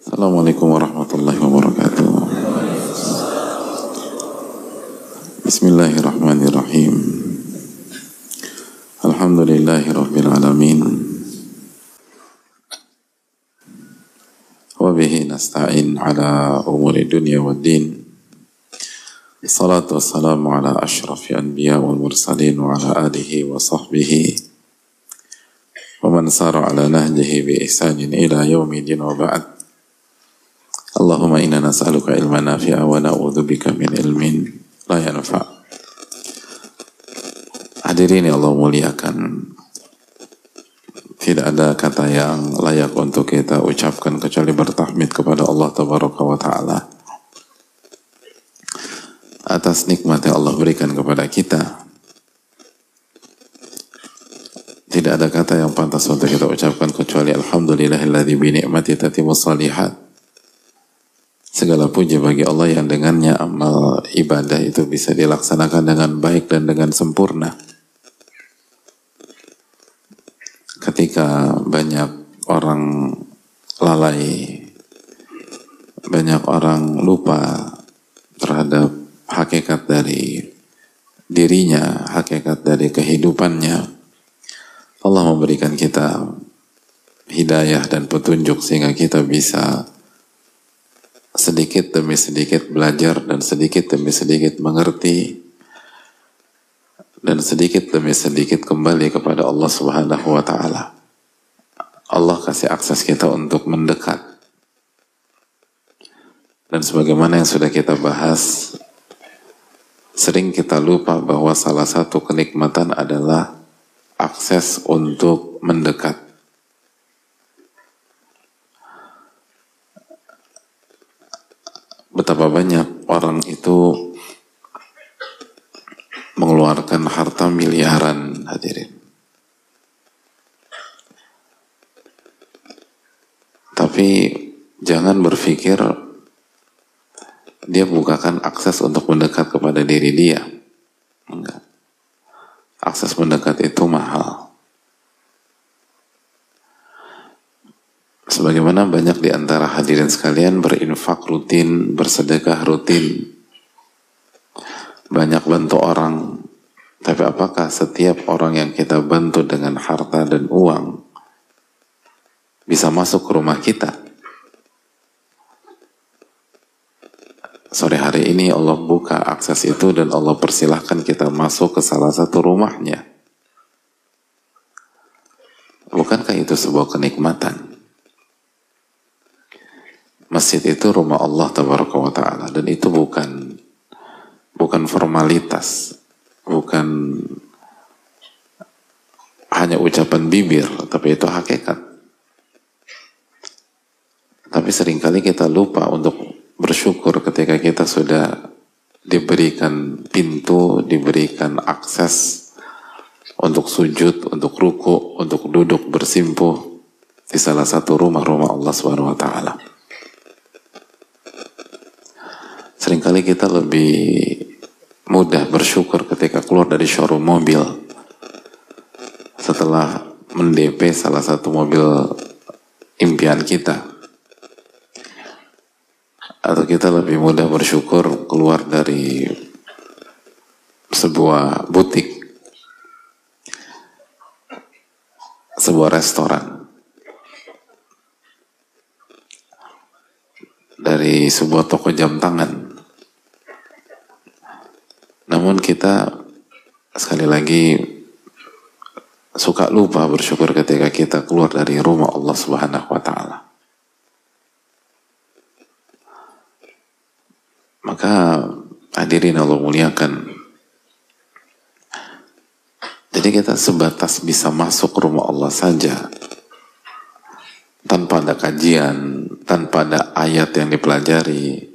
السلام عليكم ورحمة الله وبركاته. بسم الله الرحمن الرحيم. الحمد لله رب العالمين. وبه نستعين على أمور الدنيا والدين. الصلاة والسلام على أشرف الأنبياء والمرسلين وعلى آله وصحبه. ومن سار على نهجه بإحسان إلى يوم الدين وبعد. nas'aluka ilman nafi'a wa na'udzubika min ilmin la yanfa. Hadirin yang Allah muliakan. Tidak ada kata yang layak untuk kita ucapkan kecuali bertahmid kepada Allah Tabaraka wa Ta'ala atas nikmat yang Allah berikan kepada kita. Tidak ada kata yang pantas untuk kita ucapkan kecuali Alhamdulillahilladzi binikmati tatimu salihat. Segala puji bagi Allah yang dengannya amal ibadah itu bisa dilaksanakan dengan baik dan dengan sempurna. Ketika banyak orang lalai, banyak orang lupa terhadap hakikat dari dirinya, hakikat dari kehidupannya, Allah memberikan kita hidayah dan petunjuk sehingga kita bisa sedikit demi sedikit belajar dan sedikit demi sedikit mengerti dan sedikit demi sedikit kembali kepada Allah Subhanahu wa taala. Allah kasih akses kita untuk mendekat. Dan sebagaimana yang sudah kita bahas, sering kita lupa bahwa salah satu kenikmatan adalah akses untuk mendekat. Betapa banyak orang itu mengeluarkan harta miliaran hadirin. Tapi jangan berpikir dia bukakan akses untuk mendekat kepada diri dia. Enggak akses mendekat itu mahal. Sebagaimana banyak di antara hadirin sekalian berinfak rutin, bersedekah rutin, banyak bantu orang. Tapi apakah setiap orang yang kita bantu dengan harta dan uang bisa masuk ke rumah kita? sore hari ini Allah buka akses itu dan Allah persilahkan kita masuk ke salah satu rumahnya. Bukankah itu sebuah kenikmatan? Masjid itu rumah Allah tabaraka wa ta'ala dan itu bukan bukan formalitas, bukan hanya ucapan bibir, tapi itu hakikat. Tapi sering kali kita lupa untuk bersyukur ketika kita sudah diberikan pintu, diberikan akses untuk sujud, untuk ruku, untuk duduk bersimpuh di salah satu rumah-rumah Allah Subhanahu taala. Seringkali kita lebih mudah bersyukur ketika keluar dari showroom mobil. Setelah mendp salah satu mobil impian kita. Atau kita lebih mudah bersyukur keluar dari sebuah butik. Sebuah restoran. Dari sebuah toko jam tangan namun kita sekali lagi suka lupa bersyukur ketika kita keluar dari rumah Allah Subhanahu wa taala Maka hadirin Allah muliakan. Jadi kita sebatas bisa masuk rumah Allah saja tanpa ada kajian, tanpa ada ayat yang dipelajari,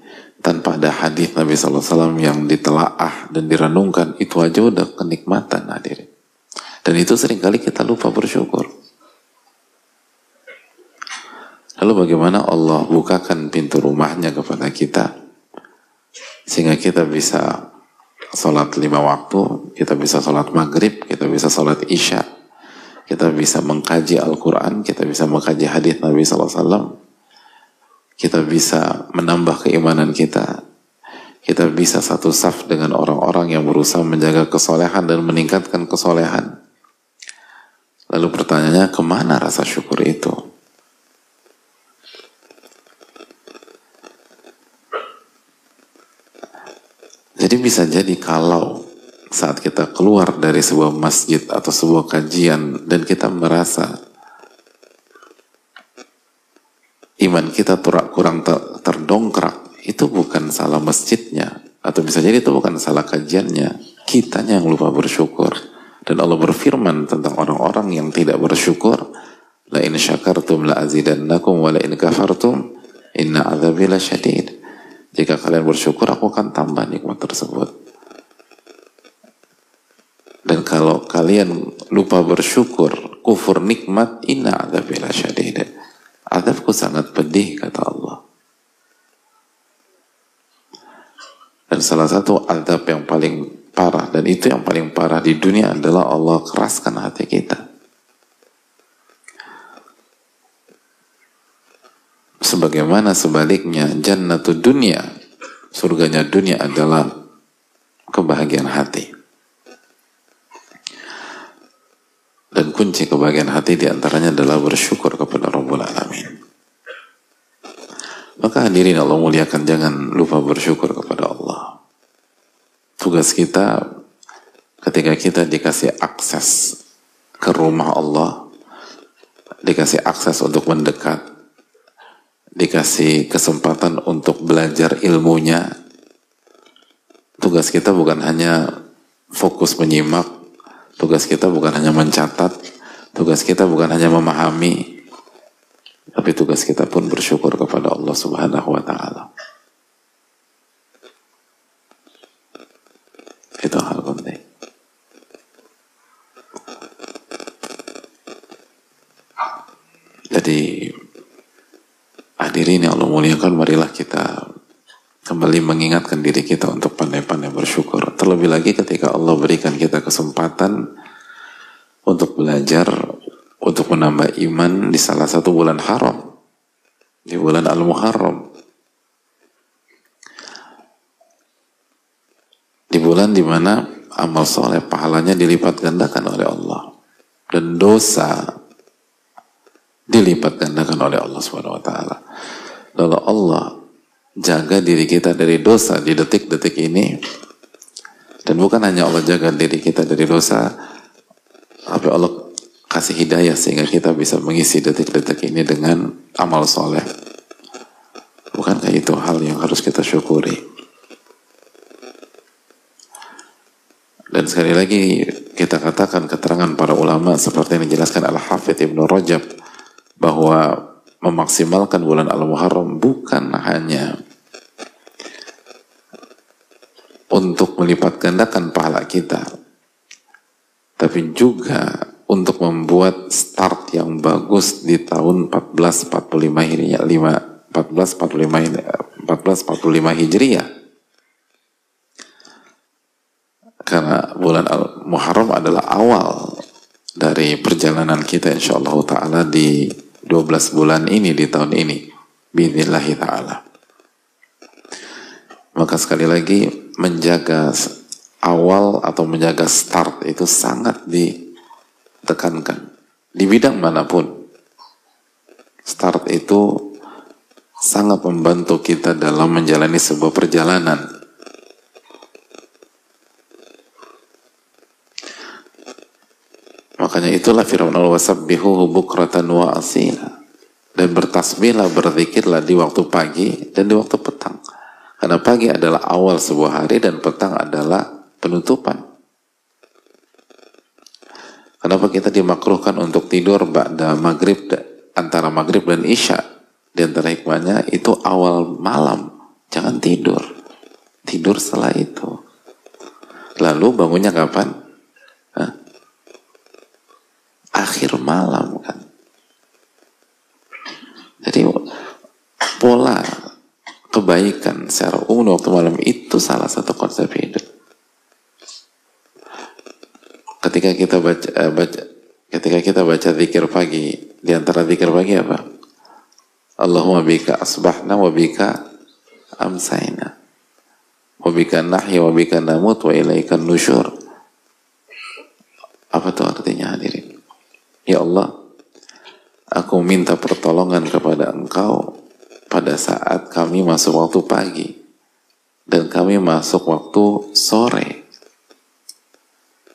tanpa ada hadis Nabi SAW yang ditelaah dan direnungkan, itu aja udah kenikmatan hadirin. Dan itu sering kali kita lupa bersyukur. Lalu bagaimana Allah bukakan pintu rumahnya kepada kita? sehingga kita bisa sholat lima waktu, kita bisa sholat maghrib, kita bisa sholat isya, kita bisa mengkaji Al-Quran, kita bisa mengkaji hadis Nabi SAW, kita bisa menambah keimanan kita, kita bisa satu saf dengan orang-orang yang berusaha menjaga kesolehan dan meningkatkan kesolehan. Lalu pertanyaannya, ke mana rasa syukur itu? Jadi bisa jadi kalau saat kita keluar dari sebuah masjid atau sebuah kajian dan kita merasa iman kita kurang terdongkrak itu bukan salah masjidnya. Atau bisa jadi itu bukan salah kajiannya. Kitanya yang lupa bersyukur. Dan Allah berfirman tentang orang-orang yang tidak bersyukur la in syakartum la azidannakum wa la in kafartum inna azabi syadid. Jika kalian bersyukur aku akan tambah nikmat tersebut. Dan kalau kalian lupa bersyukur kufur nikmat inna azabi syadid azabku sangat pedih kata Allah Dan salah satu adab yang paling parah dan itu yang paling parah di dunia adalah Allah keraskan hati kita. Sebagaimana sebaliknya jannatu dunia, surganya dunia adalah kebahagiaan hati. Dan kunci kebahagiaan hati di antaranya adalah bersyukur kepada Rabbul Alamin. Maka hadirin Allah muliakan jangan lupa bersyukur kepada Allah. Tugas kita ketika kita dikasih akses ke rumah Allah, dikasih akses untuk mendekat, dikasih kesempatan untuk belajar ilmunya, tugas kita bukan hanya fokus menyimak, tugas kita bukan hanya mencatat, tugas kita bukan hanya memahami, tapi tugas kita pun bersyukur kepada Allah Subhanahu wa taala. Itu hal penting. Jadi hadirin yang Allah muliakan marilah kita kembali mengingatkan diri kita untuk pandai-pandai bersyukur. Terlebih lagi ketika Allah berikan kita kesempatan untuk belajar, untuk menambah iman di salah satu bulan haram. Di bulan Al-Muharram. di bulan di mana amal soleh pahalanya dilipat gandakan oleh Allah dan dosa dilipat gandakan oleh Allah Subhanahu wa taala. Lalu Allah jaga diri kita dari dosa di detik-detik ini dan bukan hanya Allah jaga diri kita dari dosa tapi Allah kasih hidayah sehingga kita bisa mengisi detik-detik ini dengan amal soleh. Bukankah itu hal yang harus kita syukuri? Dan sekali lagi kita katakan keterangan para ulama seperti yang dijelaskan Al-Hafidh Ibnu Rajab bahwa memaksimalkan bulan Al-Muharram bukan hanya untuk melipat gandakan pahala kita tapi juga untuk membuat start yang bagus di tahun 1445 Hijriah 1445 1445 Hijriah. Karena bulan Al-Muharram adalah awal dari perjalanan kita insya Allah Ta'ala di 12 bulan ini di tahun ini Binillahi Ta'ala. Maka sekali lagi menjaga awal atau menjaga start itu sangat ditekankan di bidang mana pun start itu sangat membantu kita dalam menjalani sebuah perjalanan Makanya itulah firman Allah wasabbihuhu bukratan wa asila. Dan bertasbihlah, berzikirlah di waktu pagi dan di waktu petang. Karena pagi adalah awal sebuah hari dan petang adalah penutupan. Kenapa kita dimakruhkan untuk tidur pada maghrib antara maghrib dan isya? Di antara hikmahnya itu awal malam. Jangan tidur. Tidur setelah itu. Lalu bangunnya kapan? akhir malam kan. Jadi pola kebaikan secara umum waktu malam itu salah satu konsep hidup. Ketika kita baca, uh, baca ketika kita baca zikir pagi, di antara zikir pagi apa? Allahumma bika asbahna wa bika amsayna. Wa bika nahya wa bika namut wa ilaikan nusyur. Apa itu artinya hadirin? Ya Allah aku minta pertolongan kepada engkau pada saat kami masuk waktu pagi dan kami masuk waktu sore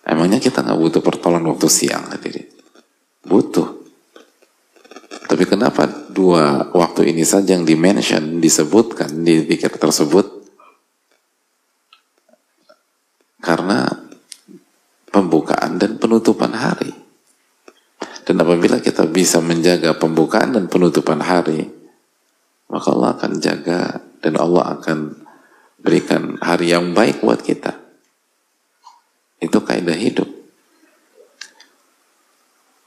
emangnya kita nggak butuh pertolongan waktu siang hadirin butuh tapi kenapa dua waktu ini saja yang dimention, disebutkan di pikir tersebut? Karena pembukaan dan penutupan hari. Dan apabila kita bisa menjaga pembukaan dan penutupan hari, maka Allah akan jaga dan Allah akan berikan hari yang baik buat kita. Itu kaidah hidup.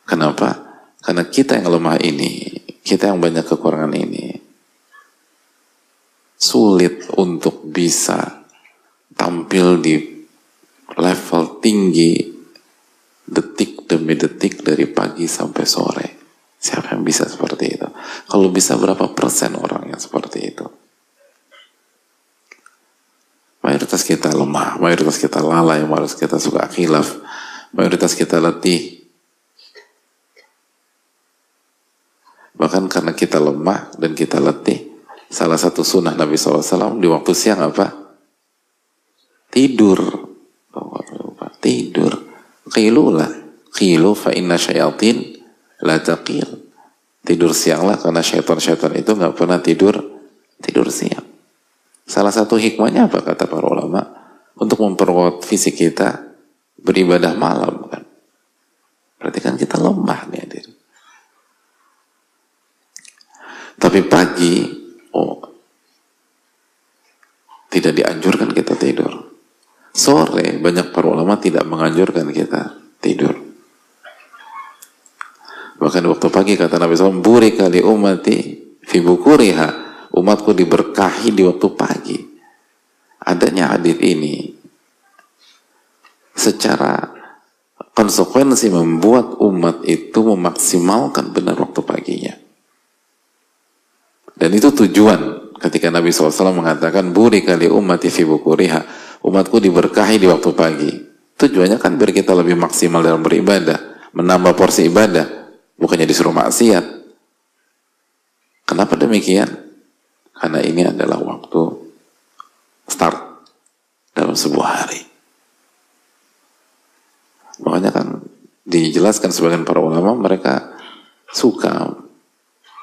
Kenapa? Karena kita yang lemah ini, kita yang banyak kekurangan ini, sulit untuk bisa tampil di level tinggi detik demi detik dari pagi sampai sore. Siapa yang bisa seperti itu? Kalau bisa berapa persen orang yang seperti itu? Mayoritas kita lemah, mayoritas kita lalai, mayoritas kita suka khilaf, mayoritas kita letih, Bahkan karena kita lemah dan kita letih, salah satu sunnah Nabi SAW di waktu siang apa? Tidur. Tidur. Qilulah. Qilu fa inna syayatin la taqil. Tidur siang lah karena syaitan-syaitan itu nggak pernah tidur tidur siang. Salah satu hikmahnya apa kata para ulama? Untuk memperkuat fisik kita beribadah malam kan. Berarti kan kita lemah nih hadir. Tapi pagi, oh, tidak dianjurkan kita tidur. Sore, banyak para ulama tidak menganjurkan kita tidur. Bahkan waktu pagi kata Nabi SAW, Buri kali umati fibukuriha. Umatku diberkahi di waktu pagi. Adanya hadis ini secara konsekuensi membuat umat itu memaksimalkan benar waktu paginya. Dan itu tujuan ketika Nabi SAW mengatakan buri kali umat fi bukuriha umatku diberkahi di waktu pagi. Tujuannya kan biar kita lebih maksimal dalam beribadah, menambah porsi ibadah, bukannya disuruh maksiat. Kenapa demikian? Karena ini adalah waktu start dalam sebuah hari. Makanya kan dijelaskan sebagian para ulama mereka suka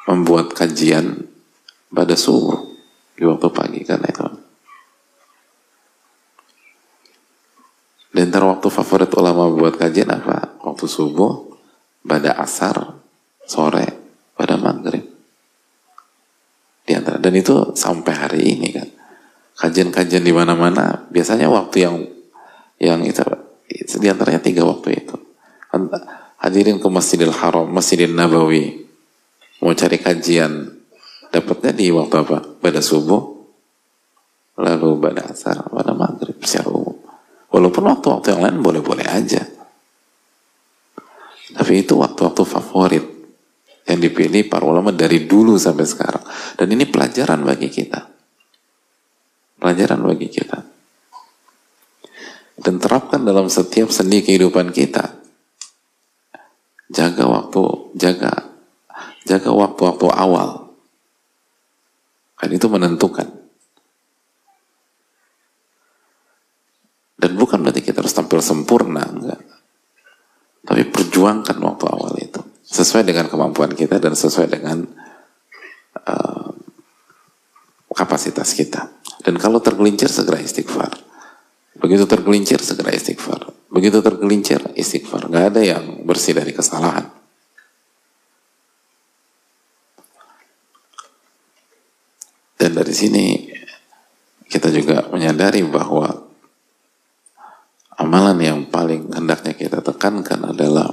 membuat kajian pada subuh di waktu pagi karena itu. Dan antara waktu favorit ulama buat kajian apa? Waktu subuh, pada asar, sore, pada maghrib. Di antara dan itu sampai hari ini kan. Kajian-kajian di mana-mana biasanya waktu yang yang itu di antaranya tiga waktu itu. Hadirin ke Masjidil Haram, Masjidil Nabawi, mau cari kajian Dapatnya di waktu apa? Pada subuh, lalu pada asar, pada maghrib secara umum. Walaupun waktu-waktu yang lain boleh-boleh aja. Tapi itu waktu-waktu favorit yang dipilih para ulama dari dulu sampai sekarang. Dan ini pelajaran bagi kita. Pelajaran bagi kita. Dan terapkan dalam setiap sendi kehidupan kita. Jaga waktu, jaga jaga waktu-waktu awal Kan itu menentukan. Dan bukan berarti kita harus tampil sempurna, enggak. Tapi perjuangkan waktu awal itu. Sesuai dengan kemampuan kita dan sesuai dengan uh, kapasitas kita. Dan kalau tergelincir, segera istighfar. Begitu tergelincir, segera istighfar. Begitu tergelincir, istighfar. Gak ada yang bersih dari kesalahan. Dan dari sini kita juga menyadari bahwa amalan yang paling hendaknya kita tekankan adalah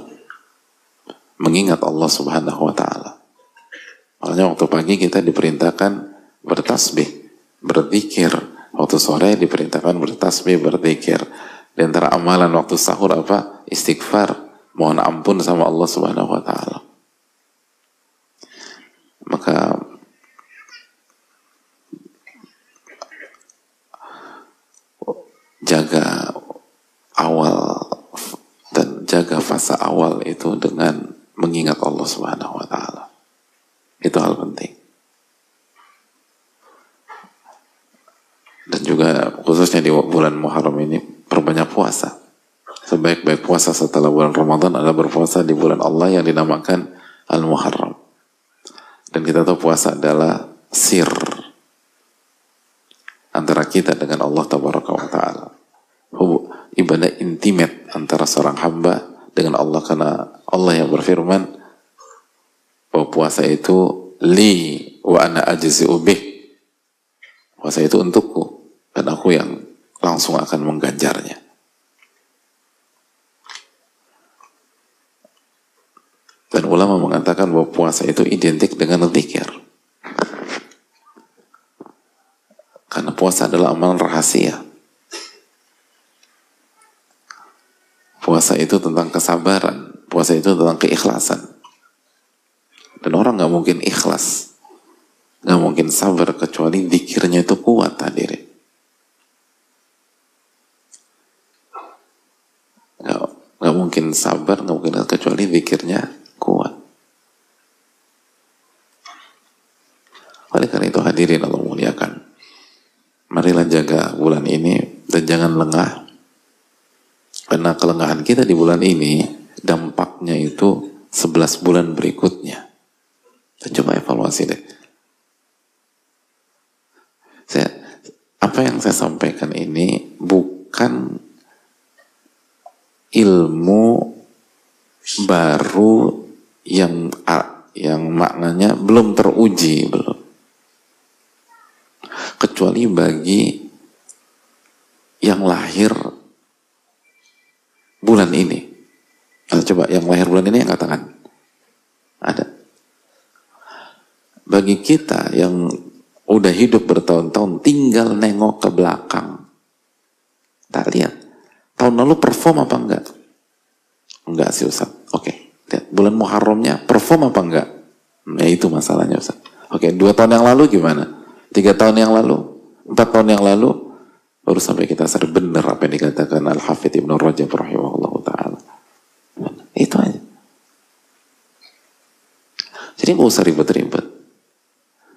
mengingat Allah Subhanahu wa taala. Makanya waktu pagi kita diperintahkan bertasbih, berzikir. Waktu sore diperintahkan bertasbih, berzikir. Di antara amalan waktu sahur apa? Istighfar, mohon ampun sama Allah Subhanahu wa taala. Maka jaga awal dan jaga fase awal itu dengan mengingat Allah Subhanahu wa taala. Itu hal penting. Dan juga khususnya di bulan Muharram ini perbanyak puasa. Sebaik-baik puasa setelah bulan Ramadan adalah berpuasa di bulan Allah yang dinamakan Al-Muharram. Dan kita tahu puasa adalah sir antara kita dengan Allah Tabaraka wa Ta'ala. Ibadah intimate antara seorang hamba dengan Allah karena Allah yang berfirman bahwa puasa itu li wa ana ajzi ubih. Puasa itu untukku dan aku yang langsung akan mengganjarnya. Dan ulama mengatakan bahwa puasa itu identik dengan zikir. Karena puasa adalah amalan rahasia. Puasa itu tentang kesabaran. Puasa itu tentang keikhlasan. Dan orang nggak mungkin ikhlas. nggak mungkin sabar kecuali zikirnya itu kuat hadirin. Nggak, nggak mungkin sabar, nggak mungkin kecuali zikirnya kuat. Oleh karena itu hadirin Allah muliakan marilah jaga bulan ini dan jangan lengah karena kelengahan kita di bulan ini dampaknya itu 11 bulan berikutnya. Dan coba evaluasi deh. Saya apa yang saya sampaikan ini bukan ilmu baru yang yang maknanya belum teruji belum. Kecuali bagi yang lahir bulan ini. Nah, coba yang lahir bulan ini yang katakan ada. Bagi kita yang udah hidup bertahun-tahun tinggal nengok ke belakang. Tak lihat. Tahun lalu perform apa enggak? Enggak sih Ustaz. Oke, bulan Muharramnya perform apa enggak? Nah itu masalahnya Ustaz. Oke, dua tahun yang lalu gimana? Tiga tahun yang lalu, empat tahun yang lalu, baru sampai kita sadar benar apa yang dikatakan Al-Hafidh Ibn Rajab rahimahullah ta'ala. Itu aja. Jadi nggak usah ribet-ribet.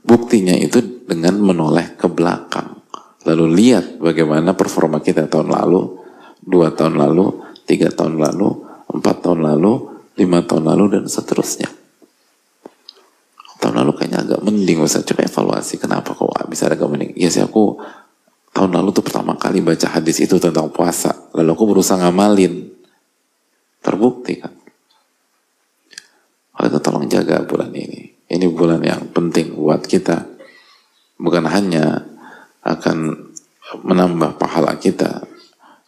Buktinya itu dengan menoleh ke belakang. Lalu lihat bagaimana performa kita tahun lalu, dua tahun lalu, tiga tahun lalu, empat tahun lalu, lima tahun lalu, dan seterusnya tahun lalu kayaknya agak mending Ustaz. Coba evaluasi kenapa kok bisa agak mending. Ya sih aku tahun lalu tuh pertama kali baca hadis itu tentang puasa. Lalu aku berusaha ngamalin. Terbukti kan. Oleh tolong jaga bulan ini. Ini bulan yang penting buat kita. Bukan hanya akan menambah pahala kita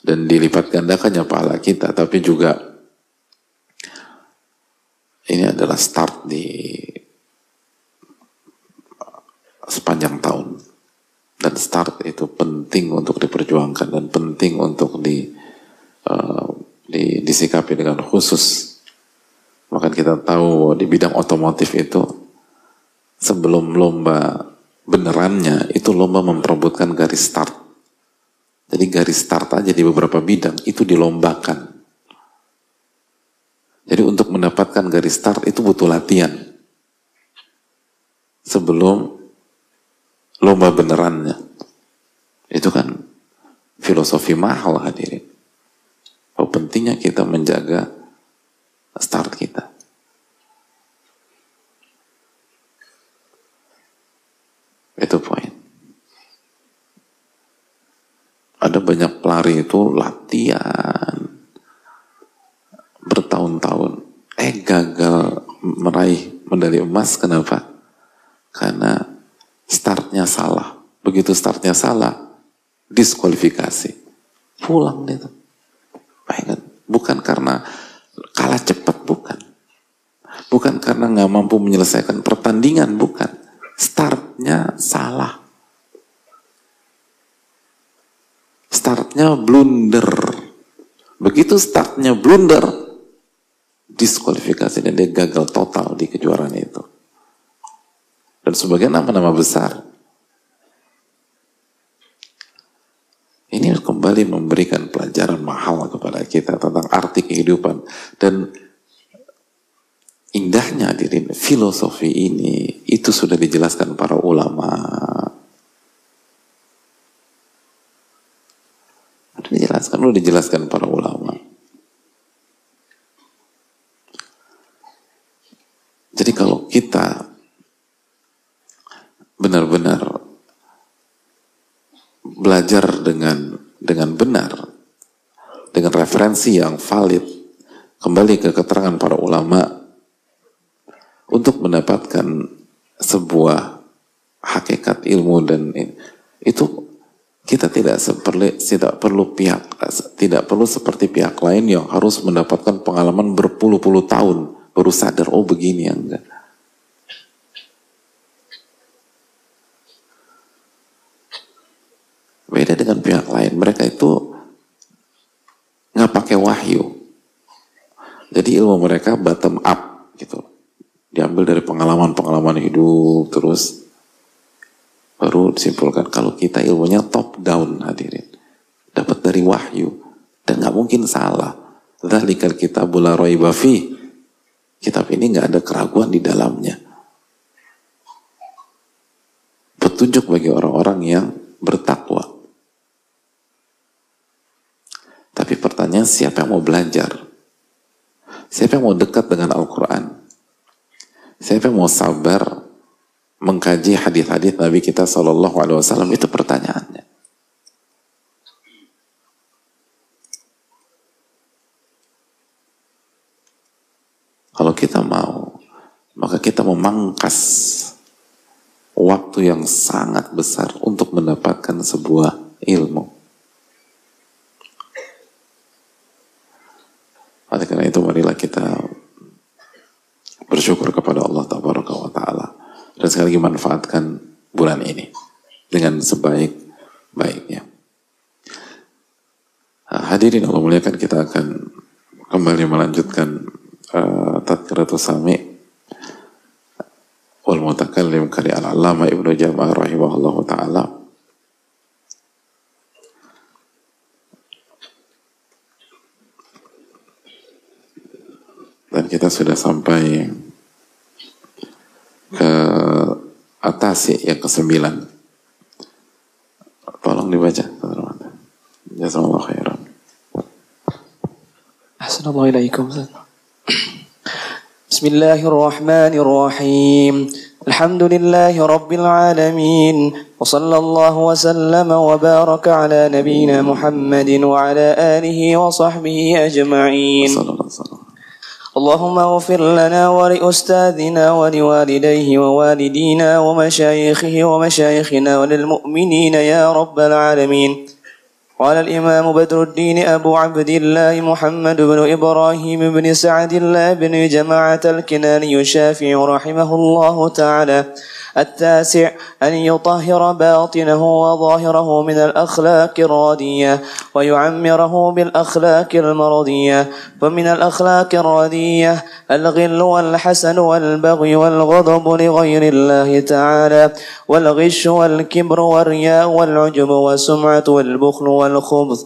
dan dilipat gandakannya pahala kita, tapi juga ini adalah start di sepanjang start itu penting untuk diperjuangkan dan penting untuk di, uh, di disikapi dengan khusus. Maka kita tahu di bidang otomotif itu sebelum lomba benerannya itu lomba memperebutkan garis start. Jadi garis start aja di beberapa bidang itu dilombakan. Jadi untuk mendapatkan garis start itu butuh latihan. Sebelum lomba benerannya. Itu kan filosofi mahal hadirin. Oh pentingnya kita menjaga start kita. Itu poin. Ada banyak pelari itu latihan bertahun-tahun. Eh gagal meraih medali emas. Kenapa? Karena startnya salah. Begitu startnya salah, diskualifikasi. Pulang itu. Bayangkan, bukan karena kalah cepat, bukan. Bukan karena nggak mampu menyelesaikan pertandingan, bukan. Startnya salah. Startnya blunder. Begitu startnya blunder, diskualifikasi dan dia gagal total di kejuaraan itu dan sebagian nama-nama besar. Ini kembali memberikan pelajaran mahal kepada kita tentang arti kehidupan. Dan indahnya hadirin filosofi ini itu sudah dijelaskan para ulama. Sudah dijelaskan sudah dijelaskan para ulama. Jadi kalau kita benar-benar belajar dengan dengan benar dengan referensi yang valid kembali ke keterangan para ulama untuk mendapatkan sebuah hakikat ilmu dan itu kita tidak seperti tidak perlu pihak tidak perlu seperti pihak lain yang harus mendapatkan pengalaman berpuluh-puluh tahun baru sadar oh begini ya enggak Beda dengan pihak lain. Mereka itu nggak pakai wahyu. Jadi ilmu mereka bottom up gitu. Diambil dari pengalaman-pengalaman hidup terus baru disimpulkan kalau kita ilmunya top down hadirin. Dapat dari wahyu dan nggak mungkin salah. Dzalikal kita la raiba fi. Kitab ini nggak ada keraguan di dalamnya. Petunjuk bagi orang-orang yang bertakwa. Tapi pertanyaan siapa yang mau belajar? Siapa yang mau dekat dengan Al-Quran? Siapa yang mau sabar mengkaji hadis-hadis Nabi kita Shallallahu Alaihi Wasallam itu pertanyaannya. Kalau kita mau, maka kita memangkas waktu yang sangat besar untuk mendapatkan sebuah ilmu. Oleh karena itu marilah kita bersyukur kepada Allah Taala dan sekali lagi manfaatkan bulan ini dengan sebaik-baiknya. Nah, hadirin Allah muliakan kita akan kembali melanjutkan uh, Tadkiratul Sami wal Mutakallim kali al-Allama Ibnu Jama'ah rahimahullah taala kita sudah sampai ke atas ya, yang ke sembilan tolong dibaca Jazakallah khairan Assalamualaikum Bismillahirrahmanirrahim الحمد لله رب العالمين وصلى الله وسلم وبارك على نبينا محمد وعلى آله وصحبه أجمعين اللهم اغفر لنا ولأستاذنا ولوالديه ووالدينا ومشايخه ومشايخنا وللمؤمنين يا رب العالمين. قال الإمام بدر الدين أبو عبد الله محمد بن إبراهيم بن سعد الله بن جماعة الكناني الشافعي رحمه الله تعالى. التاسع أن يطهر باطنه وظاهره من الأخلاق الردية ويعمره بالأخلاق المرضية. ومن الأخلاق الردية الغل والحسن والبغي والغضب لغير الله تعالى والغش والكبر والرياء والعجب والسمعة والبخل والخبث.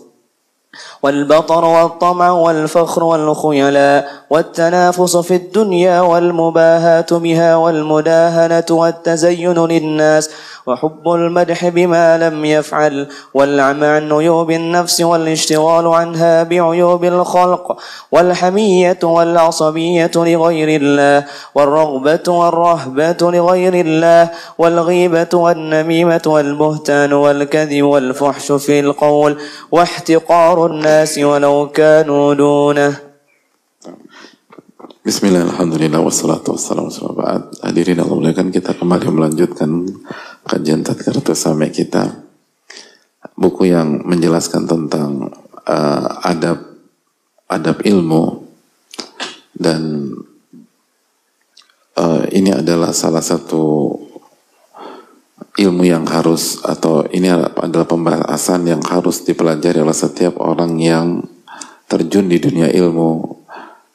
والبطر والطمع والفخر والخيلاء والتنافس في الدنيا والمباهاة بها والمداهنة والتزين للناس وحب المدح بما لم يفعل والعمى عن عيوب النفس والاشتغال عنها بعيوب الخلق والحمية والعصبية لغير الله والرغبة والرهبة لغير الله والغيبة والنميمة والبهتان والكذب والفحش في القول واحتقار الناس ولو كانوا دونه Bismillah, Alhamdulillah, wassalatu wassalamu Hadirin Allah muliakan kita kembali melanjutkan kajian Tadkiratul Sami kita. Buku yang menjelaskan tentang uh, adab adab ilmu dan uh, ini adalah salah satu ilmu yang harus atau ini adalah pembahasan yang harus dipelajari oleh setiap orang yang terjun di dunia ilmu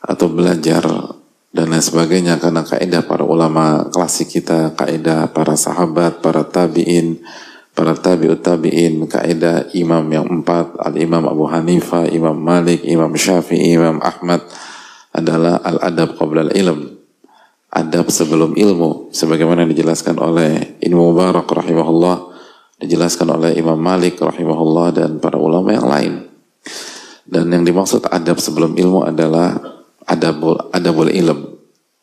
atau belajar dan lain sebagainya karena kaidah para ulama klasik kita, kaidah para sahabat, para tabiin, para tabi'ut tabi'in, kaidah imam yang empat, al-imam Abu Hanifah, Imam Malik, Imam Syafi'i, Imam Ahmad adalah al-adab qabla al-ilm. Adab sebelum ilmu. Sebagaimana dijelaskan oleh Ibnu Mubarak rahimahullah, dijelaskan oleh Imam Malik rahimahullah dan para ulama yang lain. Dan yang dimaksud adab sebelum ilmu adalah adabul, adabul ilm,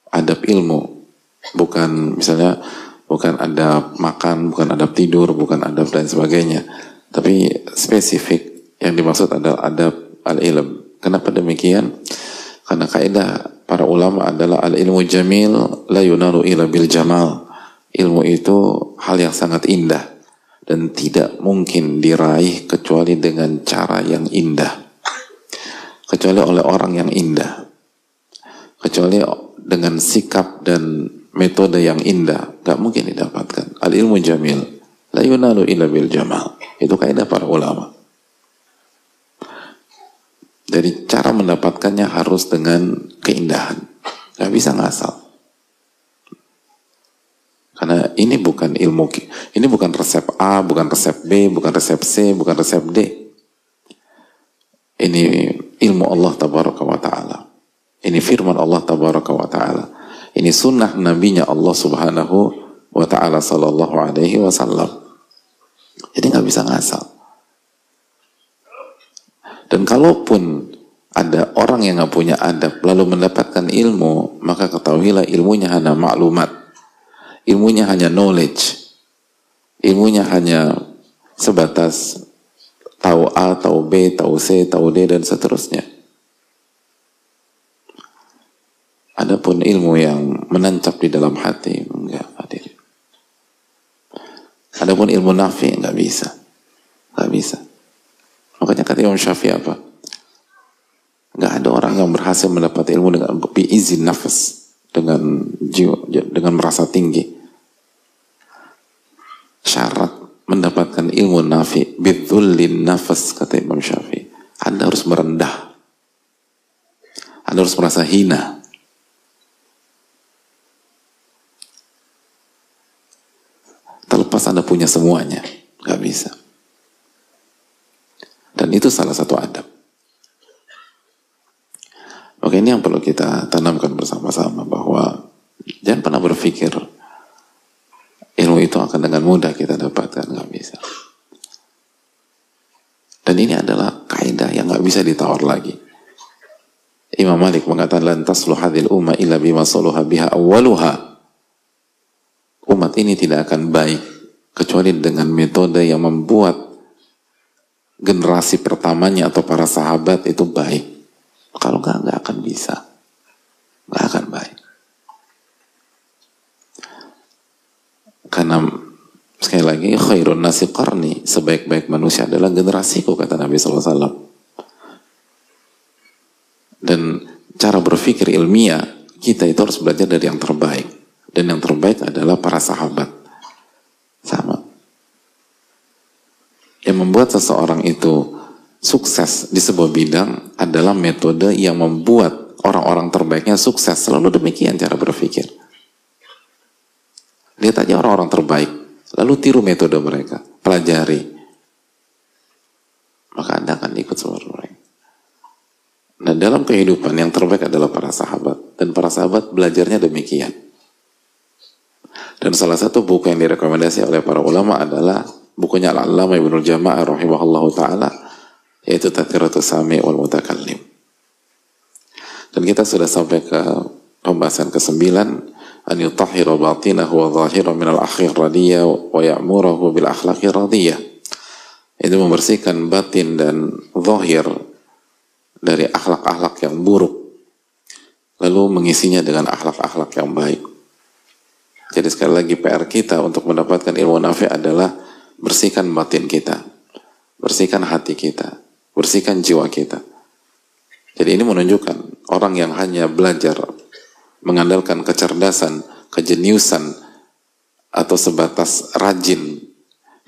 adab ilmu. Bukan misalnya bukan adab makan, bukan adab tidur, bukan adab dan sebagainya. Tapi spesifik yang dimaksud adalah adab al-ilm. Kenapa demikian? Karena kaidah para ulama adalah al-ilmu jamil la yunaru ila bil jamal. Ilmu itu hal yang sangat indah dan tidak mungkin diraih kecuali dengan cara yang indah. Kecuali oleh orang yang indah. Kecuali dengan sikap dan metode yang indah. Gak mungkin didapatkan. Al ilmu jamil. La yunalu illa bil jamal. Itu kaidah para ulama. Dari cara mendapatkannya harus dengan keindahan. Gak bisa ngasal. Karena ini bukan ilmu, ini bukan resep A, bukan resep B, bukan resep C, bukan resep D. Ini ilmu Allah tabaraka wa ta'ala. Ini firman Allah tabaraka wa ta'ala. Ini sunnah nabinya Allah subhanahu wa ta'ala sallallahu alaihi wasallam. Jadi nggak bisa ngasal. Dan kalaupun ada orang yang nggak punya adab lalu mendapatkan ilmu, maka ketahuilah ilmunya hanya maklumat ilmunya hanya knowledge ilmunya hanya sebatas tahu A, tahu B, tahu C, tahu D dan seterusnya Adapun ilmu yang menancap di dalam hati enggak hadir. Adapun ilmu nafi enggak bisa. Enggak bisa. Makanya kata Imam Syafi'i apa? Enggak ada orang yang berhasil mendapat ilmu dengan izin nafas dengan jiwa dengan merasa tinggi. Syarat mendapatkan ilmu nafi bidzullin nafas kata Imam Syafi'i. Anda harus merendah. Anda harus merasa hina. Terlepas anda punya semuanya nggak bisa. Dan itu salah satu adab Oke ini yang perlu kita tanamkan bersama-sama bahwa jangan pernah berpikir ilmu itu akan dengan mudah kita dapatkan nggak bisa. Dan ini adalah kaidah yang nggak bisa ditawar lagi. Imam Malik mengatakan lantas hadil umma illa bima biha awwaluha. Umat ini tidak akan baik kecuali dengan metode yang membuat generasi pertamanya atau para sahabat itu baik. Kalau nggak nggak bisa nggak akan baik Karena sekali lagi khairun nasi qarni sebaik-baik manusia adalah generasiku kata Nabi SAW. Dan cara berpikir ilmiah kita itu harus belajar dari yang terbaik. Dan yang terbaik adalah para sahabat. Sama. Yang membuat seseorang itu sukses di sebuah bidang adalah metode yang membuat orang-orang terbaiknya sukses. Selalu demikian cara berpikir. Lihat aja orang-orang terbaik. Lalu tiru metode mereka. Pelajari. Maka Anda akan ikut seperti mereka. Nah dalam kehidupan yang terbaik adalah para sahabat. Dan para sahabat belajarnya demikian. Dan salah satu buku yang direkomendasi oleh para ulama adalah bukunya Al-Allama Ibnu Jama'ah rahimahullah ta'ala yaitu Tadkiratus Sami wal Mutakallim. Dan kita sudah sampai ke pembahasan ke-9 an yutahhira batinahu wa zahira min al-akhir radiyah wa ya'murahu bil akhlaqi radiyah. Itu membersihkan batin dan zahir dari akhlak-akhlak yang buruk lalu mengisinya dengan akhlak-akhlak yang baik. Jadi sekali lagi PR kita untuk mendapatkan ilmu nafi adalah bersihkan batin kita, bersihkan hati kita, bersihkan jiwa kita. Jadi ini menunjukkan orang yang hanya belajar mengandalkan kecerdasan, kejeniusan, atau sebatas rajin,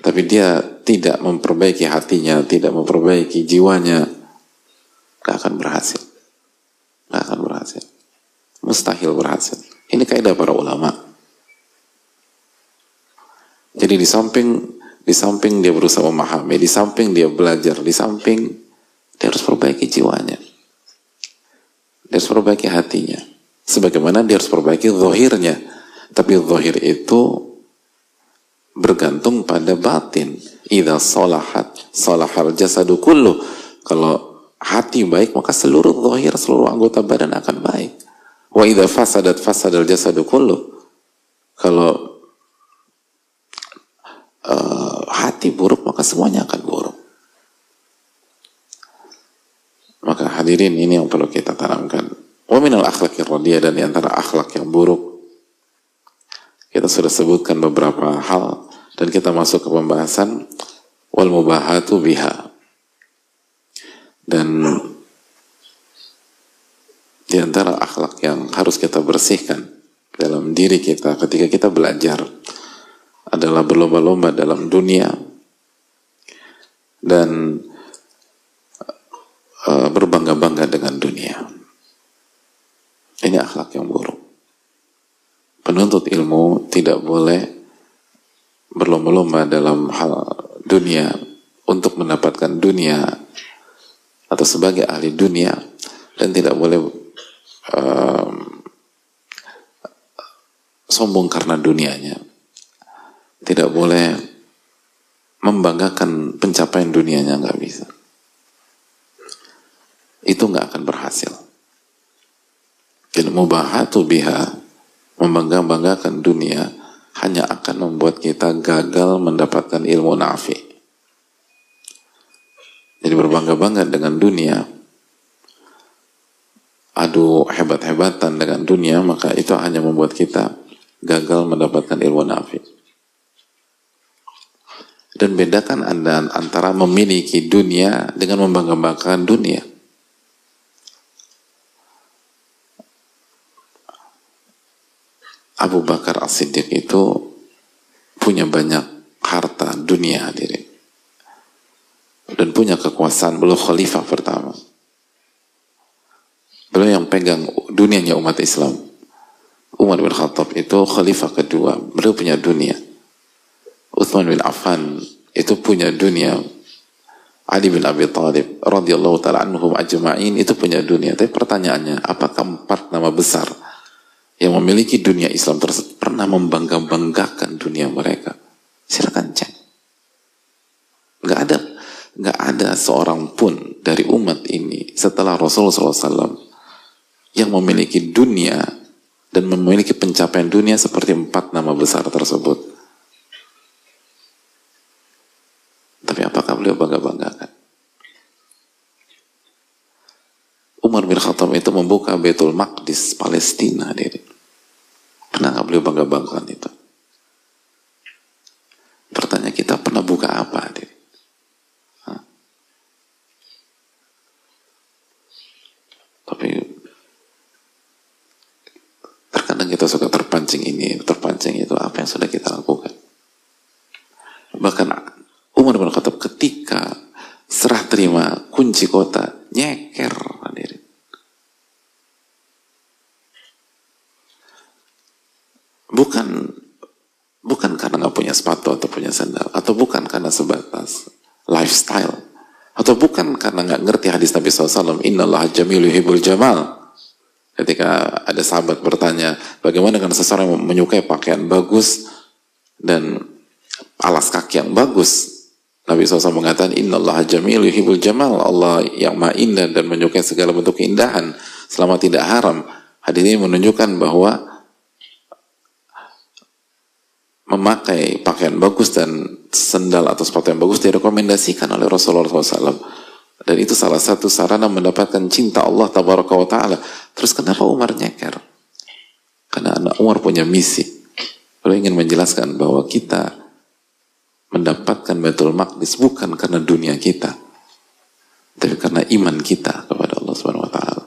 tapi dia tidak memperbaiki hatinya, tidak memperbaiki jiwanya, gak akan berhasil. Gak akan berhasil. Mustahil berhasil. Ini kaidah para ulama. Jadi di samping di samping dia berusaha memahami, di samping dia belajar, di samping dia harus perbaiki jiwanya. Dia harus perbaiki hatinya. Sebagaimana dia harus perbaiki zahirnya. Tapi zahir itu bergantung pada batin. Idza salahat salahal jasadu kullu. Kalau hati baik maka seluruh zahir, seluruh anggota badan akan baik. Wa idza fasadat fasadal jasadu kullu. Kalau uh, hati buruk maka semuanya akan buruk. Maka hadirin ini yang perlu kita tanamkan. Wa minal radiyah dan antara akhlak yang buruk kita sudah sebutkan beberapa hal dan kita masuk ke pembahasan wal mubahatu biha. Dan di antara akhlak yang harus kita bersihkan dalam diri kita ketika kita belajar adalah berlomba-lomba dalam dunia dan uh, berbangga-bangga dengan dunia. Ini akhlak yang buruk. Penuntut ilmu tidak boleh berlomba-lomba dalam hal dunia untuk mendapatkan dunia atau sebagai ahli dunia dan tidak boleh um, sombong karena dunianya tidak boleh membanggakan pencapaian dunianya nggak bisa itu nggak akan berhasil. Dan mubahatu biha membangga-banggakan dunia hanya akan membuat kita gagal mendapatkan ilmu nafi. Jadi berbangga-bangga dengan dunia. Adu hebat-hebatan dengan dunia maka itu hanya membuat kita gagal mendapatkan ilmu nafi. Dan bedakan anda antara memiliki dunia dengan membangga-banggakan dunia. Abu Bakar As-Siddiq itu punya banyak harta dunia hadirin. Dan punya kekuasaan, beliau khalifah pertama. Beliau yang pegang dunianya umat Islam. Umar bin Khattab itu khalifah kedua, beliau punya dunia. Uthman bin Affan itu punya dunia Ali bin Abi Thalib radhiyallahu taala anhum ajma'in itu punya dunia tapi pertanyaannya apakah empat nama besar yang memiliki dunia Islam tersebut pernah membangga-banggakan dunia mereka silakan cek nggak ada nggak ada seorang pun dari umat ini setelah Rasulullah SAW yang memiliki dunia dan memiliki pencapaian dunia seperti empat nama besar tersebut Tapi apakah beliau bangga-banggakan? Umar bin Khattab itu membuka Betul Maqdis Palestina. Diri. Pernah nggak beliau bangga-banggakan itu? Pertanyaan kita pernah buka apa? Diri? Tapi terkadang kita suka terpancing ini, terpancing itu. Apa yang sudah kita lakukan? Bahkan Umar bin ketika serah terima kunci kota nyeker hadirin. Bukan bukan karena nggak punya sepatu atau punya sandal atau bukan karena sebatas lifestyle atau bukan karena nggak ngerti hadis Nabi SAW Innallaha jamil yuhibul jamal. Ketika ada sahabat bertanya bagaimana dengan seseorang yang menyukai pakaian bagus dan alas kaki yang bagus? Nabi SAW mengatakan Inna Allah jamil yuhibul jamal. Allah yang maha indah dan menyukai segala bentuk keindahan selama tidak haram. Hadis ini menunjukkan bahwa memakai pakaian bagus dan sendal atau sepatu yang bagus direkomendasikan oleh Rasulullah SAW dan itu salah satu sarana mendapatkan cinta Allah tabaraka wa ta'ala terus kenapa Umar nyeker? karena anak Umar punya misi Beliau ingin menjelaskan bahwa kita mendapatkan Baitul Maqdis bukan karena dunia kita, tapi karena iman kita kepada Allah Subhanahu wa taala.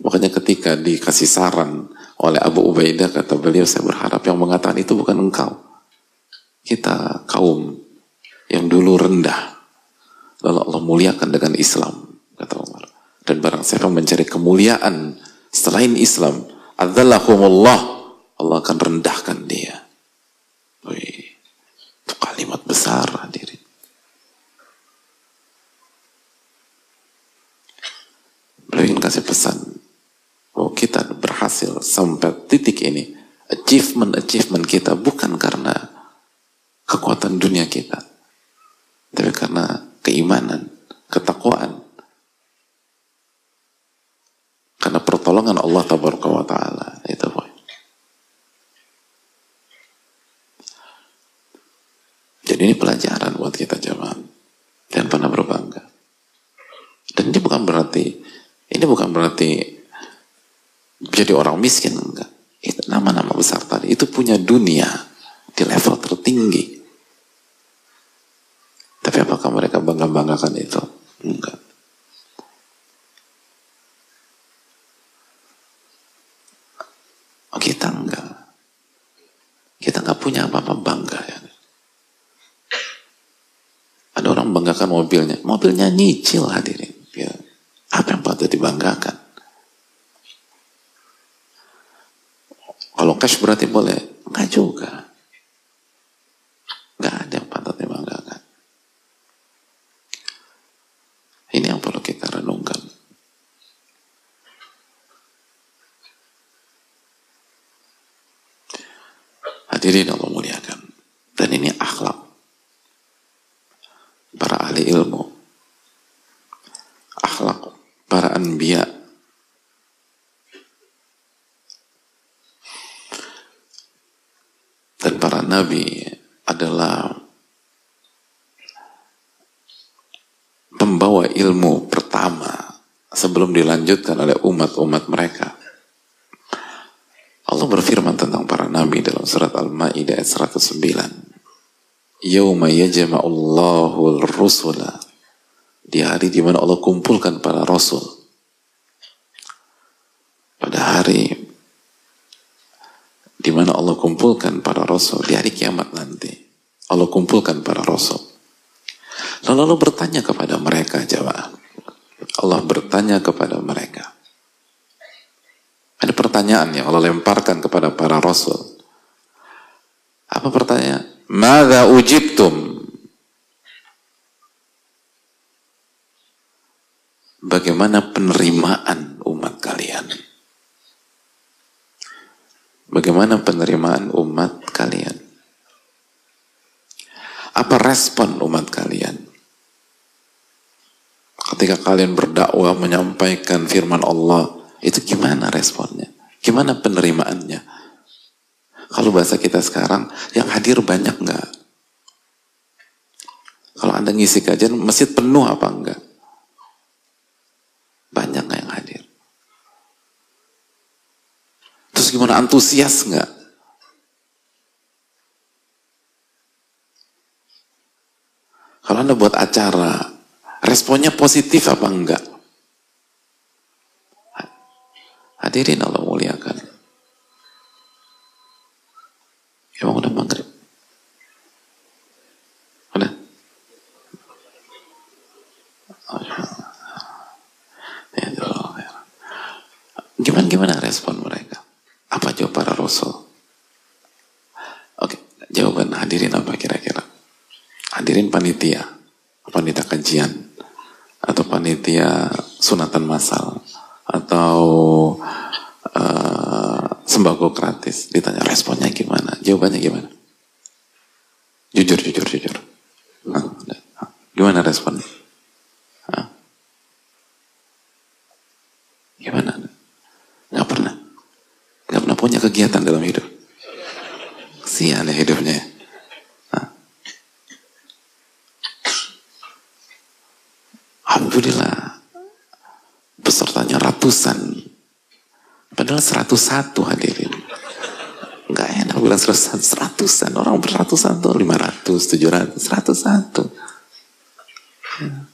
Makanya ketika dikasih saran oleh Abu Ubaidah kata beliau saya berharap yang mengatakan itu bukan engkau kita kaum yang dulu rendah lalu Allah muliakan dengan Islam kata Umar dan barang siapa mencari kemuliaan selain Islam adzallahumullah Allah akan rendahkan dia. Wih, itu kalimat besar hadirin. Beliau ingin kasih pesan bahwa kita berhasil sampai titik ini. Achievement-achievement kita bukan karena kekuatan dunia kita, tapi karena keimanan, ketakwaan. Karena pertolongan Allah Taala itu poin. Jadi ini pelajaran buat kita jemaah. Dan pernah berbangga. Dan ini bukan berarti ini bukan berarti jadi orang miskin enggak. Itu nama-nama besar tadi itu punya dunia di level tertinggi. Tapi apakah mereka bangga-banggakan itu? Enggak. Oh, kita enggak. Kita enggak punya apa-apa bangga ya. Ada orang banggakan mobilnya. Mobilnya nyicil hadirin. Ya. Apa yang patut dibanggakan? Kalau cash berarti boleh? Enggak juga. Enggak ada yang patut dibanggakan. Ini yang perlu kita renungkan. Hadirin Allah muliakan. Dan ini akhlak. Para ahli ilmu. Akhlak para anbiya dan para nabi adalah pembawa ilmu pertama sebelum dilanjutkan oleh umat-umat mereka. Allah berfirman tentang para nabi dalam surat Al-Maidah ayat 109. Yauma yajma'ullahu rusula di hari di mana Allah kumpulkan para rasul. Pada hari di mana Allah kumpulkan para rasul di hari kiamat nanti. Allah kumpulkan para rasul. Lalu Allah bertanya kepada mereka jawab. Allah bertanya kepada mereka. Ada pertanyaan yang Allah lemparkan kepada para rasul. Apa pertanyaan? Mada ujibtum? Bagaimana penerimaan umat kalian? Bagaimana penerimaan umat kalian? Apa respon umat kalian? Ketika kalian berdakwah menyampaikan firman Allah, itu gimana responnya? Gimana penerimaannya? Kalau bahasa kita sekarang, yang hadir banyak nggak? Kalau Anda ngisi kajian, masjid penuh apa enggak? Banyak nggak yang hadir? Terus gimana antusias nggak? Kalau Anda buat acara, responnya positif apa enggak? Hadirin Allah muliakan. Emang udah maghrib? Udah? Ya, gimana gimana respon mereka? Apa jawab para rasul? Oke, jawaban hadirin apa kira-kira? Hadirin panitia, panitia kajian, panitia sunatan masal, atau uh, sembako gratis. Ditanya responnya gimana? Jawabannya gimana? Jujur, jujur, jujur. Nah, gimana responnya? Hah? Gimana? Gak pernah. Gak pernah punya kegiatan dalam hidup. Sian ya hidupnya. Hah? Alhamdulillah. Pesertanya ratusan. Padahal 101 hadirin. Enggak enak bilang 101. Seratusan. Orang beratusan tuh 500, 700, 101. Ya.